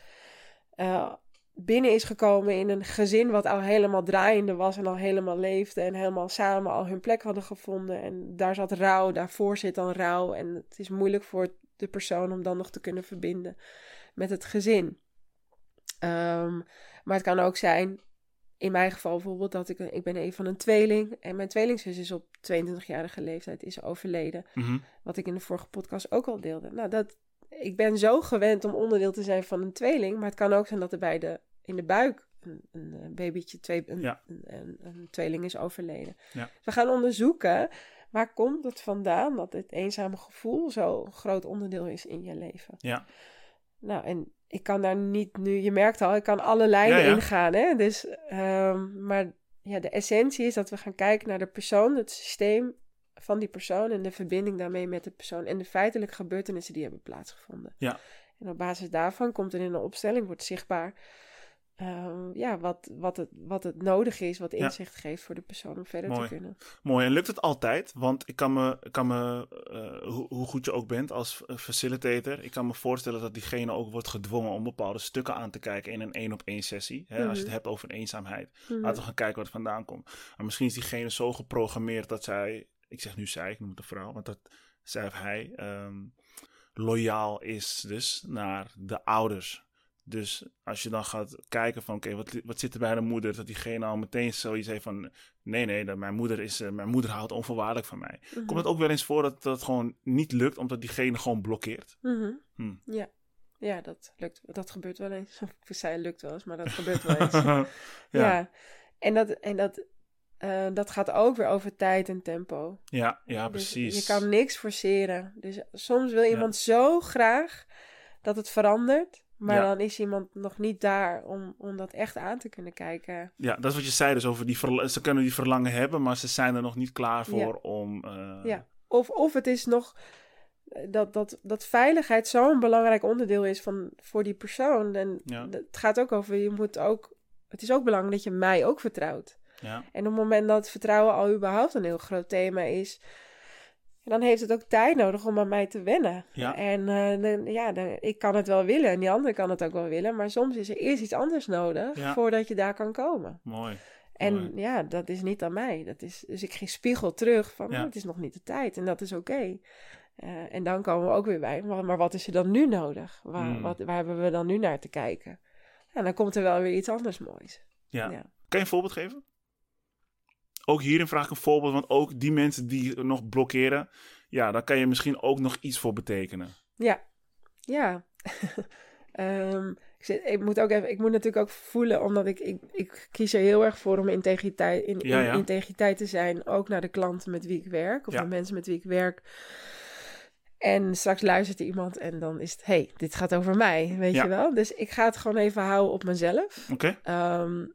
eh, binnen is gekomen in een gezin wat al helemaal draaiende was en al helemaal leefde. En helemaal samen al hun plek hadden gevonden. En daar zat rouw, daarvoor zit dan rouw. En het is moeilijk voor de persoon om dan nog te kunnen verbinden met het gezin. Ehm, maar het kan ook zijn, in mijn geval bijvoorbeeld, dat ik, ik ben een van een tweeling. En mijn tweelingzus is op 22-jarige leeftijd is overleden. Mhm. Wat ik in de vorige podcast ook al deelde. Nou, dat, ik ben zo gewend om onderdeel te zijn van een tweeling. Maar het kan ook zijn dat er bij de, in de buik een, een, een babytje, twee, een, Ja. een, een, een tweeling is overleden. Ja. We gaan onderzoeken, waar komt het vandaan dat dit eenzame gevoel zo'n groot onderdeel is in je leven? Ja. Nou, en ik kan daar niet nu, je merkt al, ik kan alle lijnen Ja, ja. ingaan. Hè? Dus, ehm, maar ja, de essentie is dat we gaan kijken naar de persoon, het systeem van die persoon en de verbinding daarmee met de persoon en de feitelijke gebeurtenissen die hebben plaatsgevonden. Ja. En op basis daarvan komt er in een opstelling, wordt zichtbaar ehm, ja, wat, wat, het, wat het nodig is, wat Ja. inzicht geeft voor de persoon om verder Mooi. te kunnen. Mooi. En lukt het altijd? Want ik kan me, kan me eh, hoe, hoe goed je ook bent als eh, facilitator, ik kan me voorstellen dat diegene ook wordt gedwongen om bepaalde stukken aan te kijken in een één op één sessie. Hè? Als je het Mhm. hebt over eenzaamheid. Mhm. Laten we gaan kijken het vandaan komt. Maar misschien is diegene zo geprogrammeerd dat zij, ik zeg nu zij, ik noem het een vrouw, want dat zij of hij ehm, loyaal is dus naar de ouders. Dus als je dan gaat kijken van oké, wat, wat zit er bij de moeder, dat diegene al meteen zoiets heeft van nee, nee, dat mijn moeder is, eh, mijn moeder houdt onvoorwaardelijk van mij. Mhm. Komt het ook wel eens voor dat dat gewoon niet lukt, omdat diegene gewoon blokkeert? Mhm. Hm. Ja. ja, dat lukt. Dat gebeurt wel eens. Ik zei lukt wel eens, maar dat gebeurt wel eens. ja. Ja, en, dat, en dat, eh, dat gaat ook weer over tijd en tempo. ja, ja, Dus precies. je kan niks forceren. Dus soms wil iemand zo graag dat het verandert. Maar Ja. dan is iemand nog niet daar om, om dat echt aan te kunnen kijken. Ja, dat is wat je zei dus over die ze kunnen die verlangen hebben, maar ze zijn er nog niet klaar voor om. eh, Ja. Of, of het is nog eh, dat, dat, dat veiligheid zo'n belangrijk onderdeel is van, voor die persoon. En Ja. het gaat ook over, je moet ook, het is ook belangrijk dat je mij ook vertrouwt. ja, En op het moment dat vertrouwen al überhaupt een heel groot thema is, dan heeft het ook tijd nodig om aan mij te wennen. Ja. En eh, ja, ik kan het wel willen en die ander kan het ook wel willen, maar soms is er eerst iets anders nodig Ja. voordat je daar kan komen. mooi. En Mooi. ja, dat is niet aan mij. Dat is, dus ik spiegel terug van, Ja. oh, het is nog niet de tijd en dat is oké. Eh, en dan komen we ook weer bij, maar, maar wat is er dan nu nodig? Waar, Hmm. wat, waar hebben we dan nu naar te kijken? En dan komt er wel weer iets anders moois. Ja. Kan je een voorbeeld geven? Ook hierin vraag ik een voorbeeld, want ook die mensen die nog blokkeren, ja, daar kan je misschien ook nog iets voor betekenen. Ja, ja. Ehm, ik, zit, ik moet ook even, ik moet natuurlijk ook voelen, omdat ik, ik, ik kies er heel erg voor om integriteit, in, Ja, in- ja. integriteit te zijn, ook naar de klanten met wie ik werk, of Ja. de mensen met wie ik werk. En straks luistert iemand en dan is het, hey, dit gaat over mij, weet je wel? Dus ik ga het gewoon even houden op mezelf. Oké? Ehm,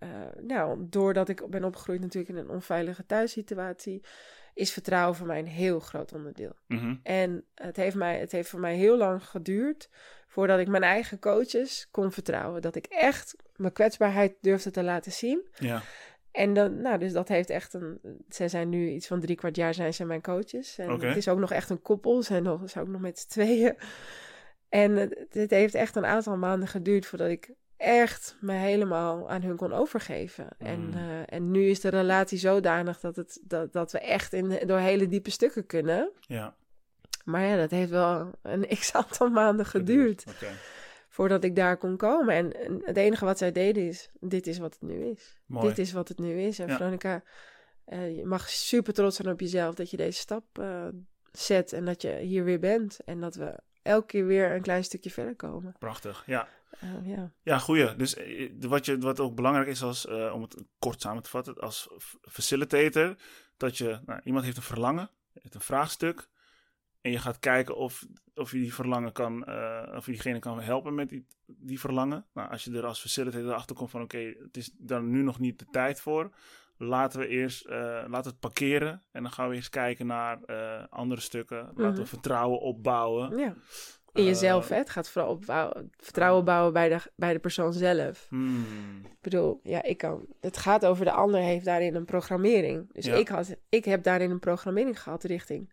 eh, nou, doordat ik ben opgegroeid natuurlijk in een onveilige thuissituatie, is vertrouwen voor mij een heel groot onderdeel. Mhm. En het heeft, mij, het heeft voor mij heel lang geduurd voordat ik mijn eigen coaches kon vertrouwen. Dat ik echt mijn kwetsbaarheid durfde te laten zien. Ja. En dan, nou, dus dat heeft echt een. Zij zijn nu iets van drie kwart jaar zijn ze mijn coaches. En het is ook nog echt een koppel. Ze zijn, nog, ze zijn ook nog met z'n tweeën. En het, het heeft echt een aantal maanden geduurd voordat ik echt me helemaal aan hun kon overgeven. En, Mm. eh, en nu is de relatie zodanig dat, het, dat, dat we echt in, door hele diepe stukken kunnen. Ja. Maar ja, dat heeft wel een x aantal maanden geduurd voordat ik daar kon komen. En, en het enige wat zij deden is, dit is wat het nu is. Mooi. Dit is wat het nu is. En Ja. Veronica, eh, je mag super trots zijn op jezelf dat je deze stap eh, zet en dat je hier weer bent. En dat we elke keer weer een klein stukje verder komen. Prachtig. Ja. Eh, ja. Ja, goeie. Dus eh, wat, je, wat ook belangrijk is, als, eh, om het kort samen te vatten, als facilitator, dat je, nou, iemand heeft een verlangen, heeft een vraagstuk, en je gaat kijken of, of je die verlangen kan, eh, of je diegene kan helpen met die, die verlangen. Nou, als je er als facilitator achter komt van, oké, het is daar nu nog niet de tijd voor, laten we eerst, eh, laten we het parkeren, en dan gaan we eens kijken naar eh, andere stukken, laten Mhm. we vertrouwen opbouwen. ja. In jezelf, Eh, hè? Het gaat vooral op vertrouwen bouwen bij de, bij de persoon zelf. hmm, Ik bedoel, ja, ik kan. Het gaat over de ander heeft daarin een programmering. Dus Ja. ik, had, ik heb daarin een programmering gehad richting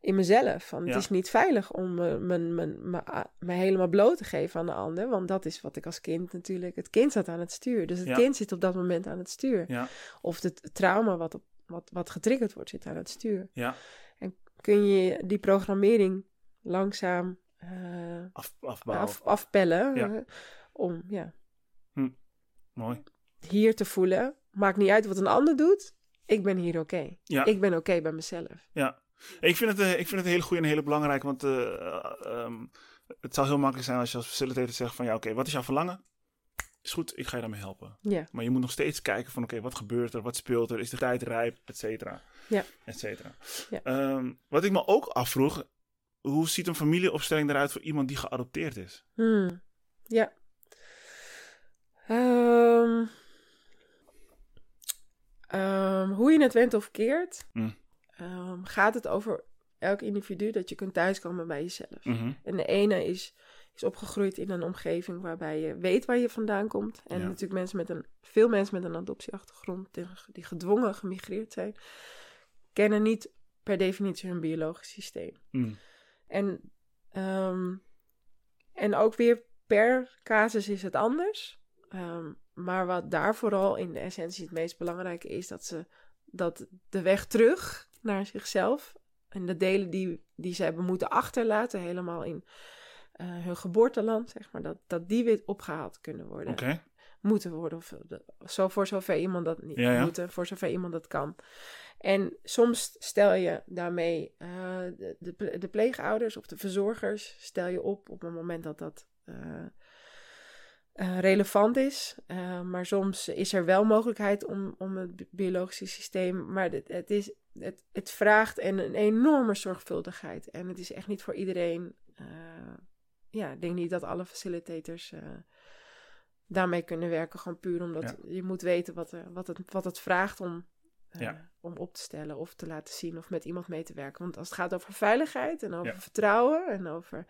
in mezelf. Van, het is niet veilig om me, me, me, me, me helemaal bloot te geven aan de ander. Want dat is wat ik als kind natuurlijk. Het kind zat aan het stuur. Dus het Ja. kind zit op dat moment aan het stuur. Ja. Of het trauma wat, op, wat, wat getriggerd wordt, zit aan het stuur. Ja. En kun je die programmering langzaam eh, Af, af, afpellen. Ja. om ja, Mooi. hier te voelen. Maakt niet uit wat een ander doet. Ik ben hier oké. Ja. Ik ben oké bij mezelf. Ja, ik vind het, eh, ik vind het een hele goede en een hele belangrijke, want eh, eh, ehm, het zou heel makkelijk zijn als je als facilitator zegt van ja, oké, wat is jouw verlangen? Is goed, ik ga je daarmee helpen. Ja, Maar je moet nog steeds kijken van oké, wat gebeurt er, wat speelt er, is de tijd rijp, et cetera. Ja. Et cetera. Ja. Ehm, wat ik me ook afvroeg, hoe ziet een familieopstelling eruit voor iemand die geadopteerd is? Hmm. ja. Ehm, ehm, hoe je het went of keert, Hmm. ehm, gaat het over elk individu dat je kunt thuiskomen bij jezelf. Mhm. En de ene is, is opgegroeid in een omgeving waarbij je weet waar je vandaan komt. En Ja. natuurlijk mensen met een, veel mensen met een adoptieachtergrond die, die gedwongen gemigreerd zijn, kennen niet per definitie hun biologisch systeem. Mm. En, ehm, en ook weer per casus is het anders. Ehm, maar wat daar vooral in de essentie het meest belangrijke is, dat ze dat de weg terug naar zichzelf en de delen die, die ze hebben moeten achterlaten, helemaal in eh, hun geboorteland, zeg maar, dat, dat die weer opgehaald kunnen worden moeten worden. Of zo voor zover iemand dat niet Ja, ja. moeten, voor zover iemand dat kan. En soms stel je daarmee eh, de, de, de pleegouders of de verzorgers stel je op op een moment dat dat eh, eh, relevant is. Maar soms is er wel mogelijkheid om, om het bi- biologische systeem. Maar het, het, is, het, het vraagt een, een enorme zorgvuldigheid. En het is echt niet voor iedereen. ja, ik denk niet dat alle facilitators daarmee kunnen werken. Gewoon puur omdat Ja. je moet weten wat, er, wat, het, wat het vraagt om, eh, Ja. om op te stellen of te laten zien of met iemand mee te werken. Want als het gaat over veiligheid en over Ja. vertrouwen en over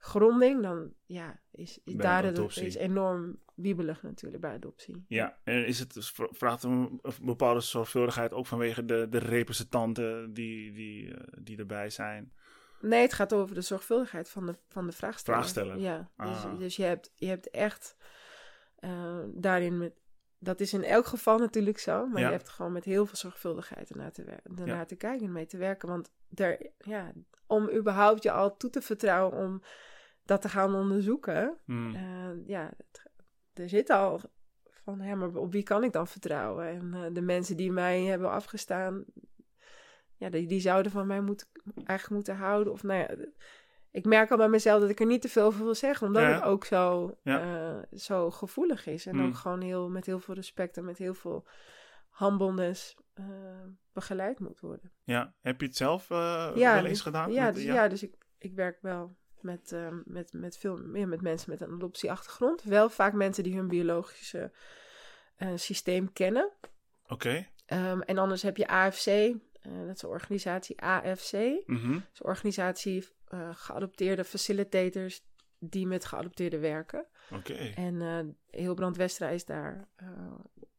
gronding, dan ja, is, daar het is enorm wiebelig natuurlijk bij adoptie. ja. En is het, vraagt een, bepaalde zorgvuldigheid ook vanwege de, de representanten die, die, eh, die erbij zijn? Nee, het gaat over de zorgvuldigheid van de, van de vraagsteller. Vraagsteller. Ja, dus, Ah. dus je, hebt, je hebt echt eh, daarin met dat is in elk geval natuurlijk zo. Maar Ja. je hebt gewoon met heel veel zorgvuldigheid ernaar te, ernaar Ja. te kijken en mee te werken. Want er, ja, om überhaupt je al toe te vertrouwen om dat te gaan onderzoeken. Eh, ja, het- er zit al van, hè, maar op wie kan ik dan vertrouwen? En eh, de mensen die mij hebben afgestaan, ja, die, die zouden van mij moeten, eigenlijk moeten houden. Of nou ja, ik merk al bij mezelf dat ik er niet te veel over wil zeggen, omdat Ja. het ook zo, Ja. eh, zo gevoelig is. En Mm. ook gewoon heel, met heel veel respect en met heel veel humbleness eh, begeleid moet worden. Ja, heb je het zelf eh, Ja, wel eens gedaan? Ja, Met- dus, ja. dus ik, ik werk wel met, met, met veel meer met mensen met een adoptieachtergrond. Wel vaak mensen die hun biologische systeem kennen. Oké. Ehm, en anders heb je AFC, dat is de organisatie AFC. Mhm. Dat is een organisatie eh, geadopteerde facilitators die met geadopteerden werken. Oké. En eh Hilbrand Westra is daar eh,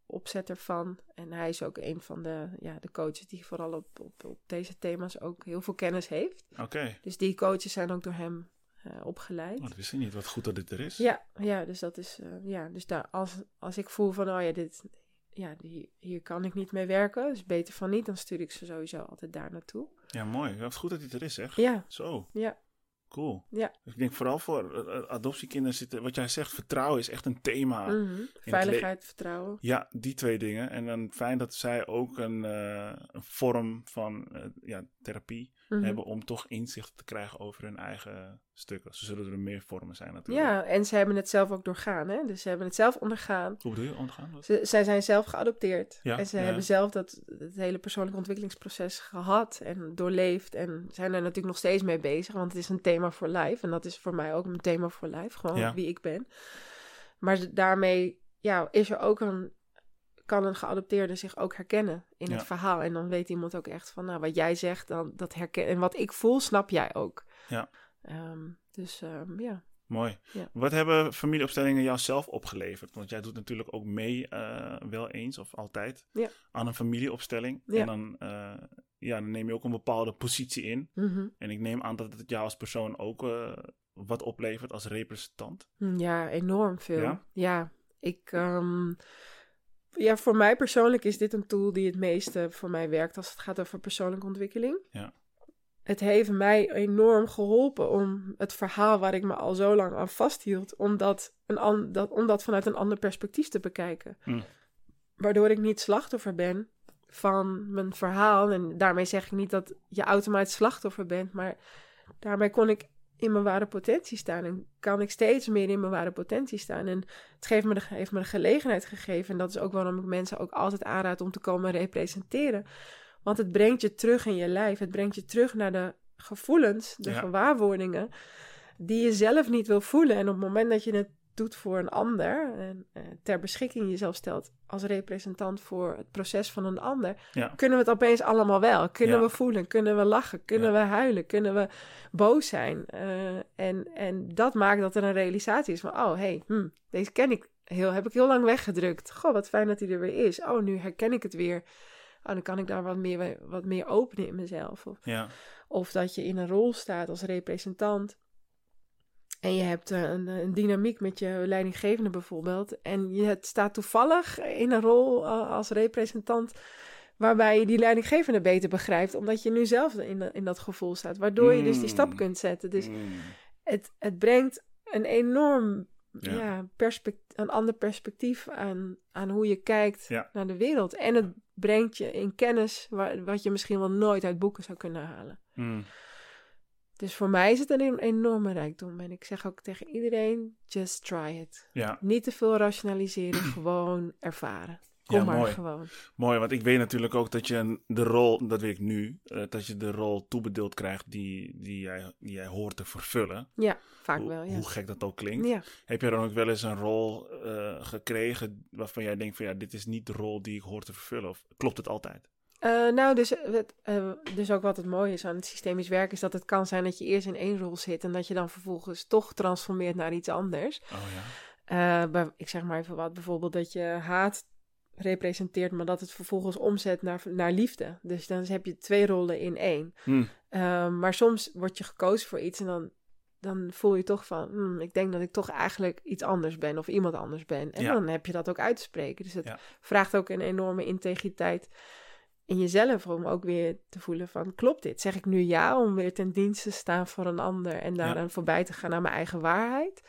opzetter van. En hij is ook een van de, ja, de coaches die vooral op, op, op deze thema's ook heel veel kennis heeft. Oké. Dus die coaches zijn ook door hem opgeleid. Oh, dat wist ik niet. Wat goed dat dit er is. Ja, ja, dus dat is, ja, dus daar, als, als ik voel van, oh ja, dit, ja, die, hier kan ik niet mee werken, dus beter van niet, dan stuur ik ze sowieso altijd daar naartoe. Ja, mooi. Ja, Wat goed dat dit er is, zeg. Ja, Zo. ja, Cool. ja. Ik denk vooral voor eh, eh, adoptiekinderen zitten, wat jij zegt, vertrouwen is echt een thema. mhm. Veiligheid, vertrouwen. Ja, die twee dingen. En dan fijn dat zij ook een, eh, een vorm van ja, therapie Mhm. hebben om toch inzicht te krijgen over hun eigen stukken. Ze zullen er meer vormen zijn natuurlijk. Ja, en ze hebben het zelf ook doorgaan, hè? Dus ze hebben het zelf ondergaan. Hoe bedoel je ondergaan? Ze, zij zijn zelf geadopteerd. Ja, en ze ja. hebben zelf dat, het hele persoonlijk ontwikkelingsproces gehad en doorleefd. En zijn er natuurlijk nog steeds mee bezig, want het is een thema voor life. En dat is voor mij ook een thema voor life, gewoon Ja. wie ik ben. Maar daarmee ja, is er ook een, kan een geadopteerde zich ook herkennen in het verhaal. En dan weet iemand ook echt van, nou, wat jij zegt, dan, dat herken en wat ik voel, snap jij ook. Ja. Ehm, dus ehm, ja. Mooi. Ja. Wat hebben familieopstellingen jou zelf opgeleverd? Want jij doet natuurlijk ook mee, eh, wel eens of altijd, Ja. aan een familieopstelling. Ja. En dan, eh, ja, dan neem je ook een bepaalde positie in. Mhm. En ik neem aan dat het jou als persoon ook eh, wat oplevert als representant. Hm, Ja, enorm veel. Ja? Ja, ik. ehm, ja, voor mij persoonlijk is dit een tool die het meeste voor mij werkt als het gaat over persoonlijke ontwikkeling. Ja. Het heeft mij enorm geholpen om het verhaal waar ik me al zo lang aan vasthield, om dat, een an, dat, om dat vanuit een ander perspectief te bekijken. Hm. Waardoor ik niet slachtoffer ben van mijn verhaal. En daarmee zeg ik niet dat je automatisch slachtoffer bent, maar daarmee kon ik in mijn ware potentie staan. En kan ik steeds meer in mijn ware potentie staan. En het geeft me de, heeft me de gelegenheid gegeven. En dat is ook waarom ik mensen ook altijd aanraad om te komen representeren. Want het brengt je terug in je lijf. Het brengt je terug naar de gevoelens, de Ja. gewaarwordingen. die je zelf niet wil voelen. En op het moment dat je het doet voor een ander. en eh, ter beschikking jezelf stelt als representant voor het proces van een ander. Ja. kunnen we het opeens allemaal wel. Kunnen Ja. we voelen, kunnen we lachen, kunnen Ja. we huilen, kunnen we boos zijn. Eh, en, en dat maakt dat er een realisatie is van, oh hey, hm, deze ken ik heel, heb ik heel lang weggedrukt. Goh, wat fijn dat hij er weer is. Oh, nu herken ik het weer. Oh, dan kan ik daar wat meer, wat meer openen in mezelf. Of dat je in een rol staat als representant. En je hebt eh, een, een dynamiek met je leidinggevende bijvoorbeeld. En je het staat toevallig in een rol eh, als representant. Waarbij je die leidinggevende beter begrijpt. Omdat je nu zelf in, in dat gevoel staat. Waardoor je dus die stap Mm. kunt zetten. Dus Mm. het, het brengt een enorm Ja. ja. perspect- een ander perspectief aan, aan hoe je kijkt Ja. naar de wereld. En het brengt je in kennis waar, wat je misschien wel nooit uit boeken zou kunnen halen. Mm. Dus voor mij is het een enorme rijkdom. En ik zeg ook tegen iedereen, just try it. Ja, Niet te veel rationaliseren, gewoon ervaren. Kom Ja, maar mooi. gewoon. mooi. Want ik weet natuurlijk ook dat je de rol, dat weet ik nu, eh, dat je de rol toebedeeld krijgt die, die, jij, die jij hoort te vervullen. Ja, vaak wel, ja. hoe gek dat ook klinkt. Ja. Heb je dan ook wel eens een rol eh, gekregen waarvan jij denkt van ja, dit is niet de rol die ik hoor te vervullen? Of klopt het altijd? Eh, nou, dus, het, eh, dus ook wat het mooie is aan het systemisch werk... is dat het kan zijn dat je eerst in één rol zit... en dat je dan vervolgens toch transformeert naar iets anders. Oh ja. Eh, bij- ik zeg maar even wat, bijvoorbeeld dat je haat representeert... maar dat het vervolgens omzet naar, naar liefde. Dus dan heb je twee rollen in één. Hm. Eh, maar soms word je gekozen voor iets en dan dan voel je toch van, hmm, ik denk dat ik toch eigenlijk iets anders ben of iemand anders ben. En Ja. dan heb je dat ook uit te spreken. Dus het Ja. vraagt ook een enorme integriteit in jezelf om ook weer te voelen van, klopt dit? Zeg ik nu ja om weer ten dienste te staan voor een ander en daaraan voorbij te gaan naar mijn eigen waarheid?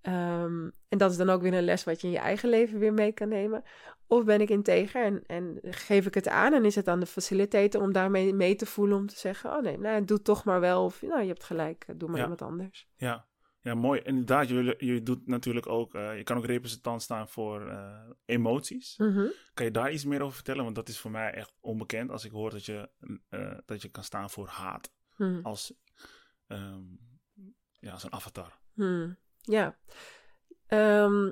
Ehm, en dat is dan ook weer een les wat je in je eigen leven weer mee kan nemen. Of ben ik integer en, en geef ik het aan en is het aan de facilitator om daarmee mee te voelen om te zeggen, oh nee, nou, doe toch maar wel. Of nou, je hebt gelijk, doe maar Ja. iemand anders. Ja, ja mooi. Inderdaad, je, je doet natuurlijk ook, eh, je kan ook representant staan voor eh, emoties. Mhm. Kan je daar iets meer over vertellen? Want dat is voor mij echt onbekend als ik hoor dat je, eh, dat je kan staan voor haat Hmm. als, ehm, ja, als een avatar. Hmm. Ja. Ehm,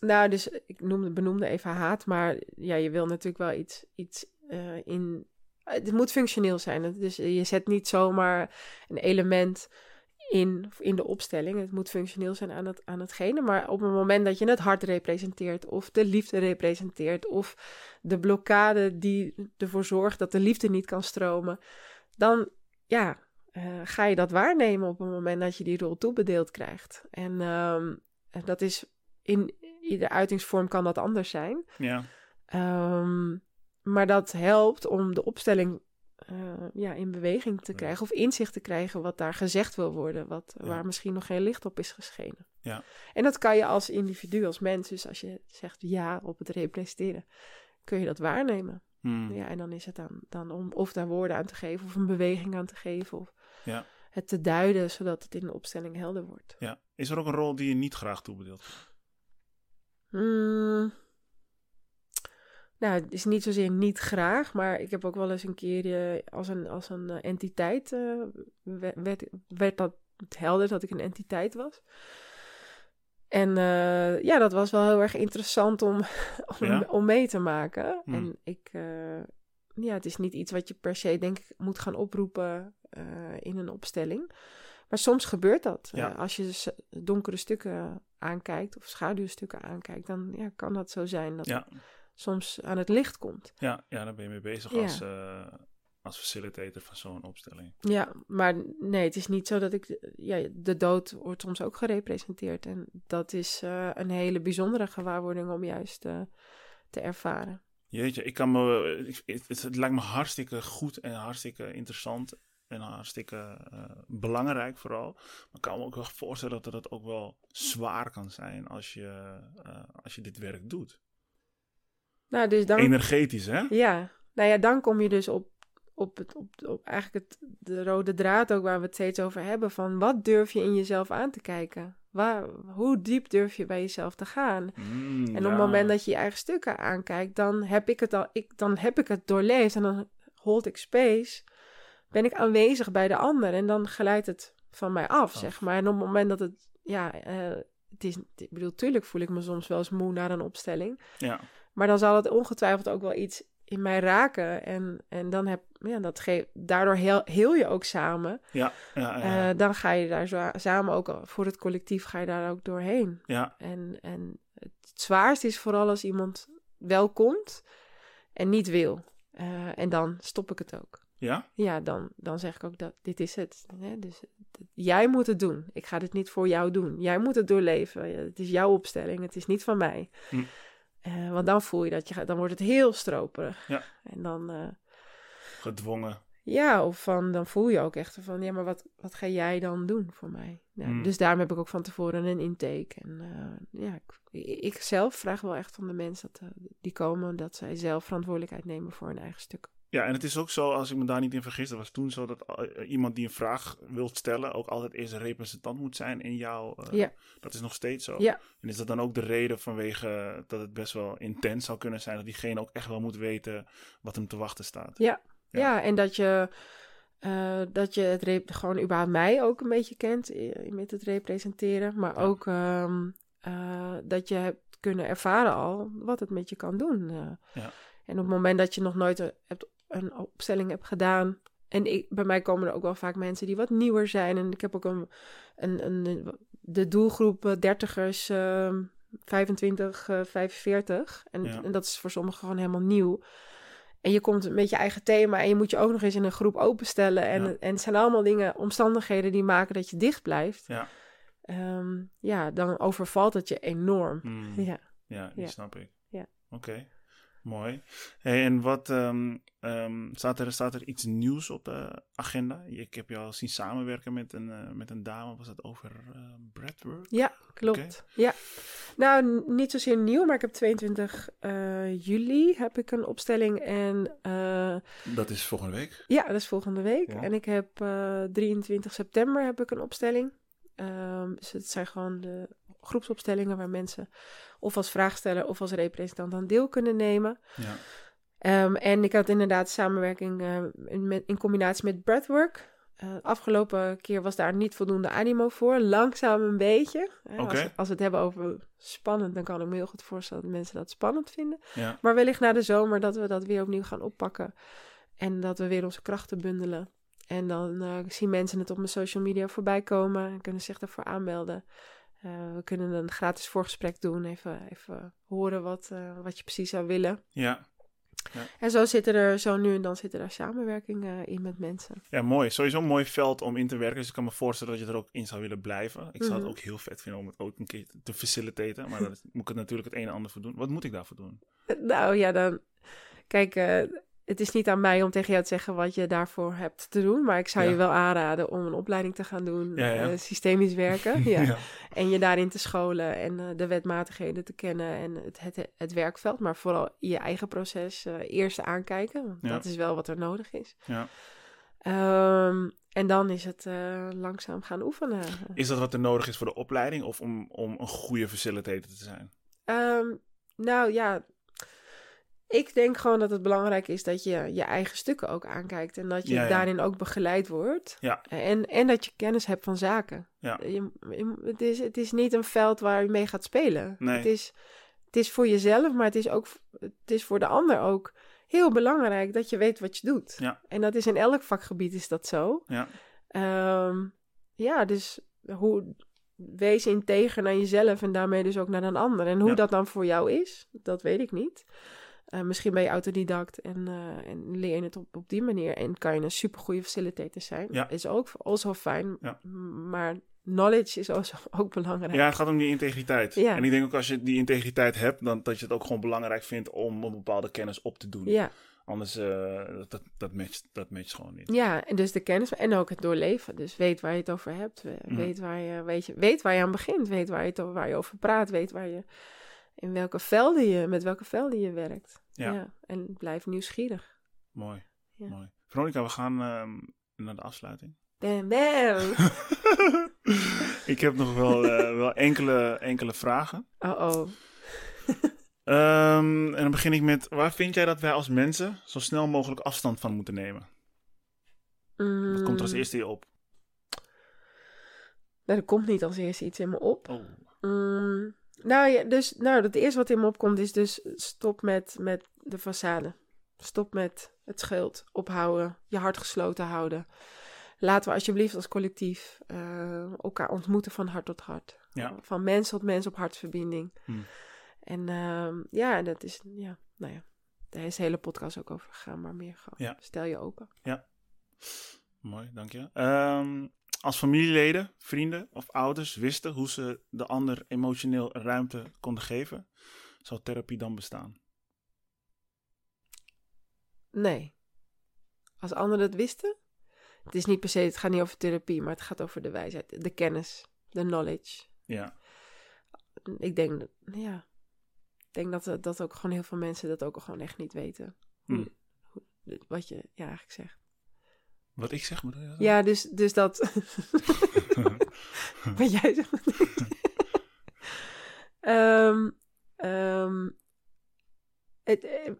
nou, dus ik noemde, benoemde even haat, maar ja, je wil natuurlijk wel iets, iets in. Het moet functioneel zijn. Dus je zet niet zomaar een element in, in de opstelling. Het moet functioneel zijn aan, het, aan hetgene. Maar op het moment dat je het hart representeert, of de liefde representeert, of de blokkade die ervoor zorgt dat de liefde niet kan stromen, dan ja, eh, ga je dat waarnemen op het moment dat je die rol toebedeeld krijgt. En ehm, dat is in ieder uitingsvorm kan dat anders zijn. Ja, Ehm, maar dat helpt om de opstelling eh, ja, in beweging te krijgen of inzicht te krijgen wat daar gezegd wil worden, wat, Ja. waar misschien nog geen licht op is geschenen. Ja. En dat kan je als individu, als mens, dus als je zegt ja op het representeren, kun je dat waarnemen. Hmm. Ja, en dan is het dan, dan om of daar woorden aan te geven of een beweging aan te geven of Ja. het te duiden zodat het in de opstelling helder wordt. ja. Is er ook een rol die je niet graag toebedeelt? Hmm. Nou, het is niet zozeer niet graag, maar ik heb ook wel eens een keer eh, als een, als een eh, entiteit, eh, werd, werd, dat helder dat ik een entiteit was. En ja, dat was wel heel erg interessant om, om, Ja? om mee te maken. Hmm. En ik, ja, het is niet iets wat je per se, denk ik, moet gaan oproepen in een opstelling. Maar soms gebeurt dat. Ja. Als je dus donkere stukken aankijkt of schaduwstukken aankijkt, dan ja, kan dat zo zijn dat Ja, soms aan het licht komt. ja, ja daar ben je mee bezig Ja. als, eh, als facilitator van zo'n opstelling. Ja, maar nee, het is niet zo dat ik. Ja, de dood wordt soms ook gerepresenteerd. En dat is eh, een hele bijzondere gewaarwording om juist eh, te ervaren. Jeetje, ik kan me, ik- het, het, lijkt me hartstikke goed en hartstikke interessant en hartstikke belangrijk vooral. Maar ik kan me ook wel voorstellen dat het ook wel zwaar kan zijn als je, als je dit werk doet. Nou, dus dan. Energetisch, hè? Ja, nou ja, dan kom je dus op, op, het, op, op eigenlijk het, de rode draad ook waar we het steeds over hebben. Van wat durf je in jezelf aan te kijken? Waar, hoe diep durf je bij jezelf te gaan? Mm, En op ja. het moment dat je je eigen stukken aankijkt, dan heb ik het al, ik, dan heb ik het doorleefd en dan hold ik space, ben ik aanwezig bij de ander en dan glijdt het van mij af, Af. zeg maar. En op het moment dat het, ja, eh, het is, ik bedoel, tuurlijk voel ik me soms wel eens moe naar een opstelling, Ja, maar dan zal het ongetwijfeld ook wel iets in mij raken en, en dan heb, ja, dat geeft, daardoor heel, heel je ook samen. ja, ja, ja, Eh, dan ga je daar zo, samen ook, voor het collectief ga je daar ook doorheen. ja, En, en het zwaarste is vooral als iemand wel komt en niet wil. Eh, en dan stop ik het ook. ja, Ja, dan, dan zeg ik ook dat dit is het. Hè? Dus jij moet het doen. Ik ga dit niet voor jou doen. Jij moet het doorleven. Het is jouw opstelling. Het is niet van mij. Hm. Eh, want dan voel je dat je gaat, dan wordt het heel stroperig. Ja. En dan, eh, gedwongen. ja, of van, dan voel je ook echt van, ja, maar wat, wat ga jij dan doen voor mij? Hmm. Dus daarom heb ik ook van tevoren een intake. En eh, ja, ik, ik zelf vraag wel echt van de mensen dat, die komen, dat zij zelf verantwoordelijkheid nemen voor hun eigen stuk. Ja, en het is ook zo, als ik me daar niet in vergis, dat was toen zo dat eh, iemand die een vraag wil stellen ook altijd eerst een representant moet zijn in jouw... eh, Ja. Dat is nog steeds zo. Ja. En is dat dan ook de reden vanwege dat het best wel intens zou kunnen zijn, dat diegene ook echt wel moet weten wat hem te wachten staat? Ja, Ja. ja. en dat je, eh, dat je het rep- gewoon überhaupt mij ook een beetje kent eh, met het representeren. Maar Ja. ook ehm, eh, dat je hebt kunnen ervaren al wat het met je kan doen. eh. Ja. En op het moment dat je nog nooit hebt, een opstelling hebt gedaan. En ik, bij mij komen er ook wel vaak mensen die wat nieuwer zijn. En ik heb ook een, een, een de doelgroep eh, dertigers, ehm 25, eh, 45. En, Ja. en dat is voor sommigen gewoon helemaal nieuw. En je komt met je eigen thema en je moet je ook nog eens in een groep openstellen. En, Ja. en het zijn allemaal dingen, omstandigheden die maken dat je dicht blijft. Ja. Ehm, ja, dan overvalt het je enorm. Hmm. Ja. Ja, die Ja. snap ik. Ja. Oké, mooi. Hey, en wat ehm, ehm, staat, er, staat er iets nieuws op de agenda? Ik heb je al zien samenwerken met een, eh, met een dame. Was dat over eh breathwork? Ja, klopt. Ja. Nou, niet zozeer nieuw, maar ik heb 22 eh, juli heb ik een opstelling. En eh, Dat is volgende week. ja, dat is volgende week. Ja. En ik heb eh, 23 september heb ik een opstelling. Ehm, dus het zijn gewoon de groepsopstellingen waar mensen of als vraagsteller of als representant aan deel kunnen nemen. Ja. Ehm, en ik had inderdaad samenwerking eh, in, met- in combinatie met breathwork. Eh, afgelopen keer was daar niet voldoende animo voor. Langzaam een beetje. Hè, als, als we het hebben over spannend, dan kan ik me heel goed voorstellen dat mensen dat spannend vinden. Ja. Maar wellicht na de zomer dat we dat weer opnieuw gaan oppakken. En dat we weer onze krachten bundelen. En dan eh, zien mensen het op mijn social media voorbij komen. En kunnen zich ervoor aanmelden. Eh, we kunnen een gratis voorgesprek doen. Even, even horen wat, eh, wat je precies zou willen. Ja. En zo zitten er, zo nu en dan zitten er samenwerkingen in met mensen. ja, mooi. Sowieso een mooi veld om in te werken. Dus ik kan me voorstellen dat je er ook in zou willen blijven. Ik zou Mhm. het ook heel vet vinden om het ook een keer te facilitaten. Maar daar moet ik het natuurlijk het een en ander voor doen. Wat moet ik daarvoor doen? Nou ja, dan. Kijk, eh, het is niet aan mij om tegen jou te zeggen wat je daarvoor hebt te doen. Maar ik zou Ja. je wel aanraden om een opleiding te gaan doen. Ja, ja. eh, systemisch werken. ja. Ja. En je daarin te scholen en eh, de wetmatigheden te kennen en het, het, het werkveld. Maar vooral je eigen proces eh, eerst aankijken. Want dat is wel wat er nodig is. Ja. Ehm, en dan is het langzaam gaan oefenen. Is dat wat er nodig is voor de opleiding of om, om een goede facilitator te zijn? Ehm, nou ja, ik denk gewoon dat het belangrijk is dat je je eigen stukken ook aankijkt. En dat je Ja, ja. daarin ook begeleid wordt. Ja. En, en dat je kennis hebt van zaken. Ja. Je, je- het, is, het is niet een veld waar je mee gaat spelen. Nee. Het, is, het is voor jezelf, maar het is ook het is voor de ander ook heel belangrijk dat je weet wat je doet. Ja. En dat is in elk vakgebied is dat zo. Ja. Ehm, ja, dus hoe, wees integer naar jezelf en daarmee dus ook naar een ander. En hoe Ja. dat dan voor jou is, dat weet ik niet. Eh, misschien ben je autodidact en, eh, en leer je het op, op die manier. En kan je een supergoeie facilitator zijn. Ja. Is ook also fijn. Ja. Maar knowledge is also ook belangrijk. Ja, het gaat om die integriteit. Ja. En ik denk ook als je die integriteit hebt, dan dat je het ook gewoon belangrijk vindt om een bepaalde kennis op te doen. ja. Anders, eh, dat, dat, matcht, dat matcht gewoon niet. Ja, en dus de kennis en ook het doorleven. Dus weet waar je het over hebt. Mhm. Weet, waar je, weet, je, weet waar je aan begint. Weet waar je, het, waar je over praat. Weet waar je, in welke velden je, met welke velden je werkt. Ja. En blijf nieuwsgierig. Mooi. Ja. Mooi. Veronica, we gaan ehm, naar de afsluiting. Bam, bam. ik heb nog wel, eh, wel enkele, enkele vragen. Oh, oh. En dan begin ik met, waar vind jij dat wij als mensen zo snel mogelijk afstand van moeten nemen? Wat komt er als Mm, eerste je op? Nou, er komt niet als eerste iets in me op. Oh. Mm, nou ja, dus nou, het eerste wat in me opkomt is dus stop met, met de façade. Stop met het schild ophouden, je hart gesloten houden. Laten we alsjeblieft als collectief eh, elkaar ontmoeten van hart tot hart. Ja. Van mens tot mens op hartverbinding. Hmm. En ehm, ja, dat is, ja, nou ja, daar is de hele podcast ook over gegaan, maar meer gewoon, Ja. stel je open. Mooi, dank je. Ehm, als familieleden, vrienden of ouders wisten hoe ze de ander emotioneel ruimte konden geven, zou therapie dan bestaan? Nee. Als anderen het wisten, het is niet per se, het gaat niet over therapie, maar het gaat over de wijsheid, de kennis, de knowledge. Ja, Ik denk, dat- ja, ik denk dat, dat ook gewoon heel veel mensen dat ook gewoon echt niet weten. Hoe- wat je ja, eigenlijk zegt. Wat ik zeg, bedoel je? Ja, dus, dus dat. wat jij zegt. Ehm, het, eh,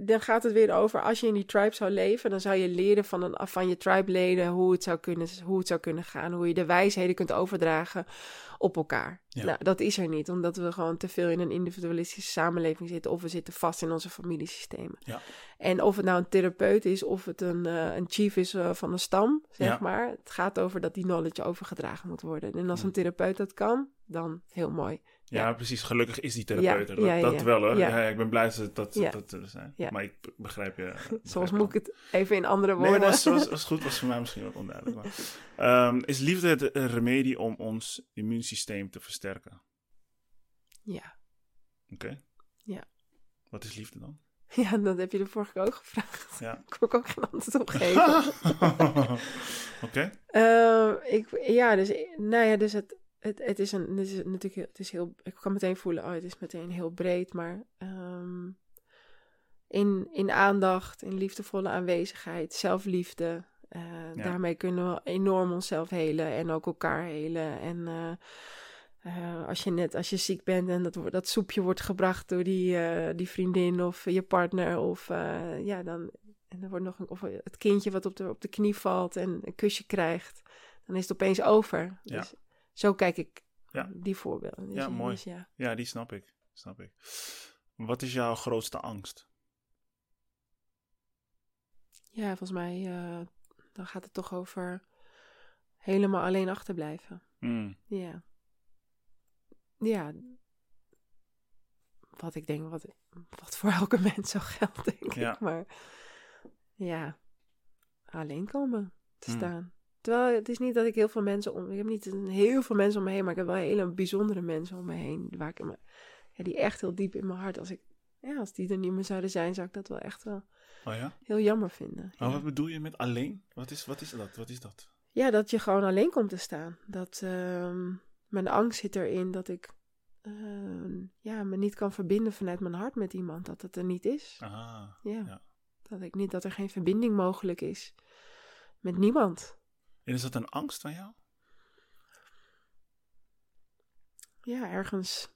dan gaat het weer over, als je in die tribe zou leven, dan zou je leren van, een, van je tribe-leden hoe, het zou kunnen, hoe het zou kunnen gaan. Hoe je de wijsheden kunt overdragen op elkaar. Ja. Nou, dat is er niet, omdat we gewoon te veel in een individualistische samenleving zitten. Of we zitten vast in onze familiesystemen. Ja. En of het nou een therapeut is, of het een, eh, een chief is eh, van een stam, zeg Ja. maar. Het gaat over dat die knowledge overgedragen moet worden. En als een therapeut dat kan, dan heel mooi. Ja, Ja. precies. Gelukkig is die therapeut er. Ja, dat, ja, dat wel hoor. ja. Ik ben blij dat ze dat, dat er zijn. Maar ik begrijp je. Soms moet ik het even in andere woorden. Nee, was, was, was goed. Was voor mij misschien wat onduidelijk. Maar. Ehm, is liefde het een remedie om ons immuunsysteem te versterken? Ja. Oké. Ja. Wat is liefde dan? ja, dat heb je de vorige keer ook gevraagd. Ja. Ik kon ik ook geen antwoord op geven. Oké. Eh, ik, ja, dus, nou ja, dus het, het, het is een, het is natuurlijk, heel- het is heel, ik kan meteen voelen, oh, het is meteen heel breed, maar ehm, in, in aandacht, in liefdevolle aanwezigheid, zelfliefde, eh, daarmee kunnen we enorm onszelf helen en ook elkaar helen. En eh, eh, als je net, als je ziek bent en dat, dat soepje wordt gebracht door die, die vriendin of je partner, of ja, dan, en er wordt nog een, of het kindje wat op de, op de knie valt en een kusje krijgt, dan is het opeens over. Ja. Dus zo kijk ik Ja. die voorbeelden. Dus, Ja, mooi. dus ja. Ja, die snap ik. Snap ik. Wat is jouw grootste angst? ja, volgens mij eh, dan gaat het toch over helemaal alleen achterblijven. Hmm. Ja. Ja. Wat ik denk, wat, wat voor elke mens zo geldt, denk Ja. ik. Maar ja, alleen komen te Hmm. staan. Terwijl het is niet dat ik heel veel mensen om... Ik heb niet een, heel veel mensen om me heen, maar ik heb wel hele bijzondere mensen om me heen. Waar ik me, ja, die echt heel diep in mijn hart... Als, ik, ja, als die er niet meer zouden zijn, zou ik dat wel echt wel Oh ja? heel jammer vinden. Maar Ja. wat bedoel je met alleen? Wat is, wat is dat? Wat is dat? Ja, dat je gewoon alleen komt te staan. Dat ehm, mijn angst zit erin dat ik ehm, ja, me niet kan verbinden vanuit mijn hart met iemand. Dat het er niet is. Ah, ja. Dat, ik niet, dat er geen verbinding mogelijk is met niemand. En is dat een angst van jou? Ja, ergens.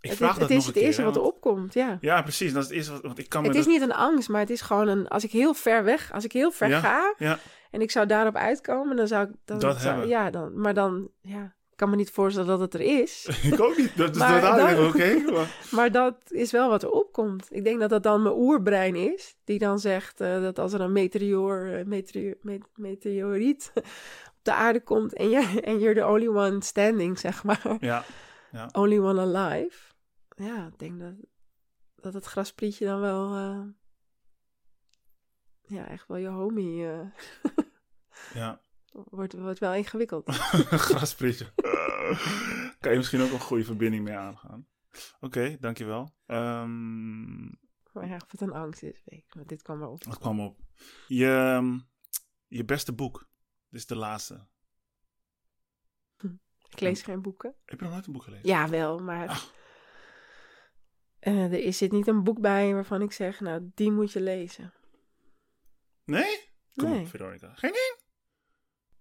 Ik het vraag dat het, is het eerste wat er opkomt, ja. Ja, precies. Dat is het eerste wat... Want ik kan Het is dat- niet een angst, maar het is gewoon een... Als ik heel ver weg, als ik heel ver Ja, ga ja. en ik zou daarop uitkomen, dan zou ik... Dan, Dat zou- hebben. Ja, dan, maar dan... Ja, kan me niet voorstellen dat het er is. ik ook niet. Dat is niet oké. maar- Maar dat is wel wat er opkomt. Ik denk dat dat dan mijn oerbrein is. Die dan zegt eh, dat als er een eh, meteor, met- meteoriet op de aarde komt... en, je, en you're the only one standing, zeg maar. Ja, Only one alive. Ja, ik denk dat, dat het grasprietje dan wel... eh, ja, echt wel je homie ja. Wordt, wordt wel ingewikkeld. Grasprietje. kan je misschien ook een goede verbinding mee aangaan. Oké, dankjewel. Ehm maar ja, het een angst is, weet ik. Dit kwam erop. wat kwam op? Je, ehm, je beste boek. Dit is de laatste. Ik lees geen boeken. Heb je nog nooit een boek gelezen? Ja, wel, maar eh, er is zit niet een boek bij waarvan ik zeg, nou, die moet je lezen. Nee? Kom Nee. op, Veronica. Geen?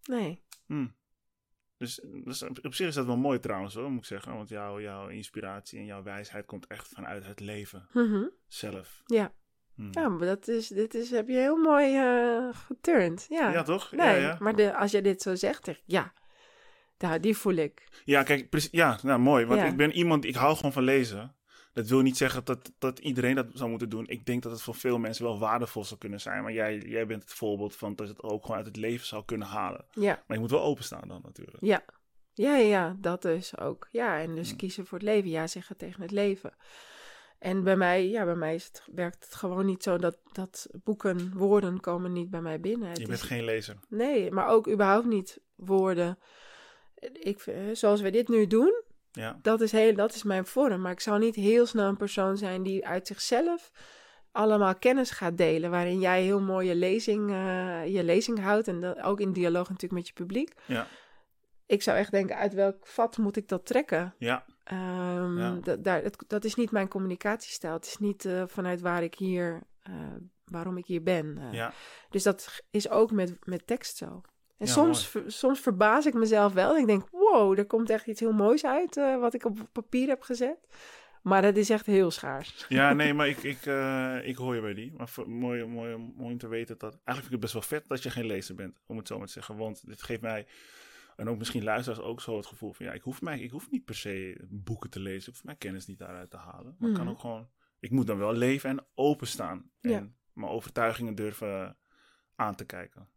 Nee. Hm. Dus, dus op zich is dat wel mooi trouwens hoor, moet ik zeggen. Want jouw, jouw inspiratie en jouw wijsheid komt echt vanuit het leven Mhm. zelf. Ja. Hm. Ja, maar dat is, dit is, heb je heel mooi eh geturnd. Ja. Ja, toch? Nee, Ja, ja. maar de, als je dit zo zegt, denk ik, ja, nou, die voel ik. Ja, kijk, precies- ja, nou mooi. Want Ja. ik ben iemand, ik hou gewoon van lezen. Dat wil niet zeggen dat, dat iedereen dat zou moeten doen. Ik denk dat het voor veel mensen wel waardevol zou kunnen zijn. Maar jij, jij bent het voorbeeld van dat je het ook gewoon uit het leven zou kunnen halen. Ja, Maar je moet wel openstaan dan natuurlijk. ja. Ja, ja, ja, dat dus ook. Ja, en dus Hm. kiezen voor het leven. Ja zeggen tegen het leven. En bij mij, ja, bij mij is het, werkt het gewoon niet zo dat, dat boeken, woorden komen niet bij mij binnen. Het Je is- bent geen lezer. Nee, maar ook überhaupt niet woorden. Ik, vind- zoals we dit nu doen, Ja, dat is, heel, dat is mijn vorm. Maar ik zou niet heel snel een persoon zijn die uit zichzelf allemaal kennis gaat delen. Waarin jij heel mooi je lezing, eh, je lezing houdt. En dat, ook in dialoog natuurlijk met je publiek. ja, Ik zou echt denken, uit welk vat moet ik dat trekken? ja. Ehm, Ja. dat, daar, het- dat is niet mijn communicatiestijl. Het is niet eh, vanuit waar ik hier, eh, waarom ik hier ben. ja. Dus dat is ook met, met tekst zo. En Ja, soms, soms verbaas ik mezelf wel. Ik denk, wow, er komt echt iets heel moois uit eh, wat ik op papier heb gezet. Maar dat is echt heel schaars. Ja, nee, maar ik, ik, eh, ik hoor je bij die. Maar voor- mooi, mooi, mooi om te weten dat... Eigenlijk vind ik het best wel vet dat je geen lezer bent, om het zo maar te zeggen. Want dit geeft mij, en ook misschien luisteraars ook zo het gevoel van... Ja, ik hoef, mij, ik hoef niet per se boeken te lezen. Ik hoef mijn kennis niet daaruit te halen. Maar ik kan Mhm. ook gewoon... Ik moet dan wel leven en openstaan. En Ja. mijn overtuigingen durven aan te kijken.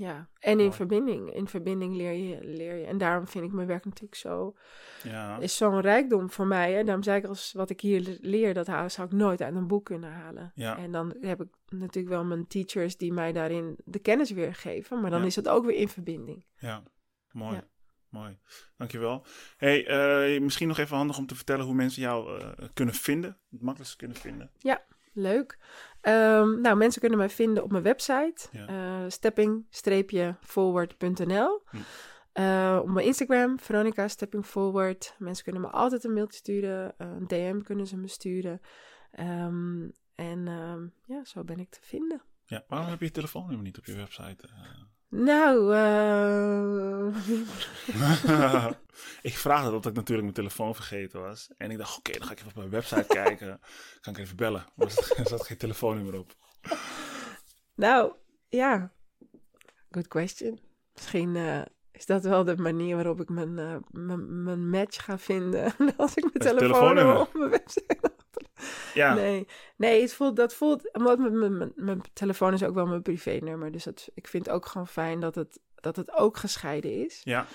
Ja, en in verbinding. In verbinding leer je, leer je. En daarom vind ik mijn werk natuurlijk zo... Ja, Is zo'n rijkdom voor mij. Hè? Daarom zei ik, als wat ik hier le- leer, dat haal- zou ik nooit uit een boek kunnen halen. Ja. En dan heb ik natuurlijk wel mijn teachers die mij daarin de kennis weer geven. Maar dan Ja. is het ook weer in verbinding. ja. mooi. Ja. Mooi, dankjewel. Hey, eh, misschien nog even handig om te vertellen hoe mensen jou eh, kunnen vinden. Het makkelijkst kunnen vinden. Leuk. Ehm, nou, mensen kunnen mij vinden op mijn website. Ja. eh, stepping-forward.nl Hm. Eh, op mijn Instagram, Veronica Stepping Forward. Mensen kunnen me altijd een mailtje sturen. eh, een DM kunnen ze me sturen. Ehm, en ehm, ja, zo ben ik te vinden. Ja, waarom heb je je telefoonnummer niet op je website? Nou, eh, ik vraag dat omdat ik natuurlijk mijn telefoon vergeten was. En ik dacht, oké, dan ga ik even op mijn website kijken. Kan ik even bellen. Maar er zat- geen telefoonnummer op. nou, ja. Good question. Misschien eh, is dat wel de manier waarop ik mijn, eh, mijn, mijn match ga vinden. Als ik mijn telefoonnummer op mijn website Ja, Nee, nee het voelt, dat voelt... Omdat mijn, mijn, mijn, mijn telefoon is ook wel mijn privénummer. Dus dat, ik vind het ook gewoon fijn dat het, dat het ook gescheiden is. ja,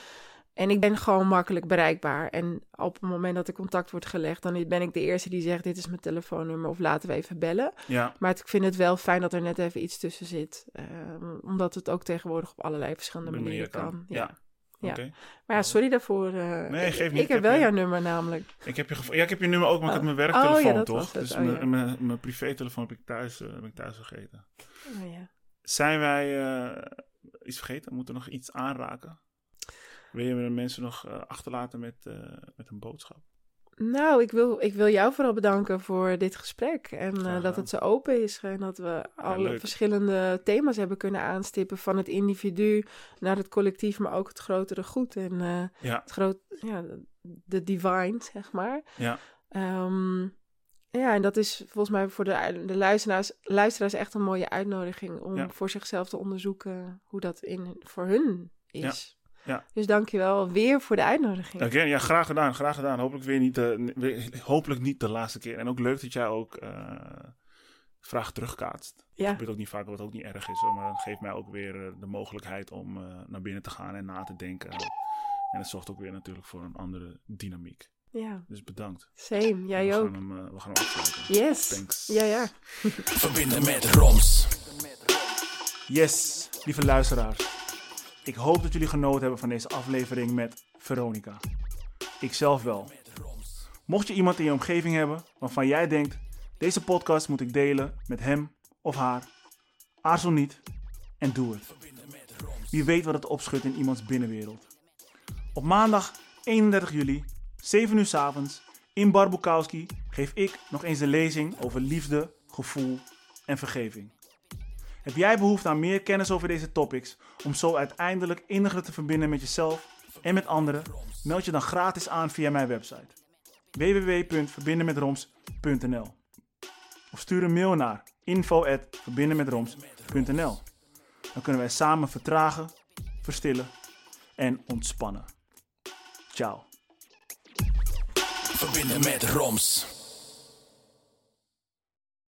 En ik ben gewoon makkelijk bereikbaar. En op het moment dat er contact wordt gelegd... dan ben ik de eerste die zegt... dit is mijn telefoonnummer of laten we even bellen. ja. Maar het- ik vind het wel fijn dat er net even iets tussen zit. ehm, omdat het ook tegenwoordig op allerlei verschillende manieren manier kan. kan. Ja. Ja. Maar ja, sorry daarvoor. eh, Nee, ik- geef niet. Ik Ik heb wel je- jouw nummer namelijk. Ik heb je gevo- ja, ik heb je nummer ook, maar ik Oh. heb mijn Oh, ja, werktelefoon, dat toch? was het. Dus Oh, mijn, mijn, mijn privételefoon heb ik thuis, eh, heb ik thuis vergeten. Oh, ja. Zijn wij eh, iets vergeten? Moeten we nog iets aanraken? Wil je de mensen nog eh, achterlaten met, eh, met een boodschap? Nou, ik wil, ik wil jou vooral bedanken voor dit gesprek. En eh, dat het zo open is. En dat we alle leuk. verschillende thema's hebben kunnen aanstippen. Van het individu naar het collectief, maar ook het grotere goed. En Ja, het groot, ja, de divine, zeg maar. ja, Ehm, ja, en dat is volgens mij voor de, de luisteraars, luisteraars echt een mooie uitnodiging. Om Ja. voor zichzelf te onderzoeken hoe dat in, voor hun is. Ja. Dus dankjewel weer voor de uitnodiging. Oké, ja, graag gedaan, graag gedaan. Hopelijk weer niet de, weer- hopelijk niet de laatste keer. En ook leuk dat jij ook eh vragen terugkaatst. Dat Ja, gebeurt ook niet vaak, wat ook niet erg is. Hoor, maar dat geeft mij ook weer eh, de mogelijkheid om eh, naar binnen te gaan en na te denken. En het zorgt ook weer natuurlijk voor een andere dynamiek. ja. Dus bedankt. Same. Jij we ook. Gaan hem, eh, we gaan hem afsluiten. Yes. Thanks. Ja, ja. Verbinden met Roms. Yes, lieve luisteraars. Ik hoop dat jullie genoten hebben van deze aflevering met Veronica. Ik zelf wel. Mocht je iemand in je omgeving hebben waarvan jij denkt: deze podcast moet ik delen met hem of haar, aarzel niet en doe het. Wie weet wat het opschudt in iemands binnenwereld. Op maandag 31 juli, 7 uur 's avonds, in Bar Bukowski geef ik nog eens een lezing over liefde, gevoel en vergeving. Heb jij behoefte aan meer kennis over deze topics om zo uiteindelijk inniger te verbinden met jezelf en met anderen? Meld je dan gratis aan via mijn website www.verbindenmetroms.nl of stuur een mail naar info@verbindenmetroms.nl. Dan kunnen wij samen vertragen, verstillen en ontspannen. Ciao. Verbinden met Roms.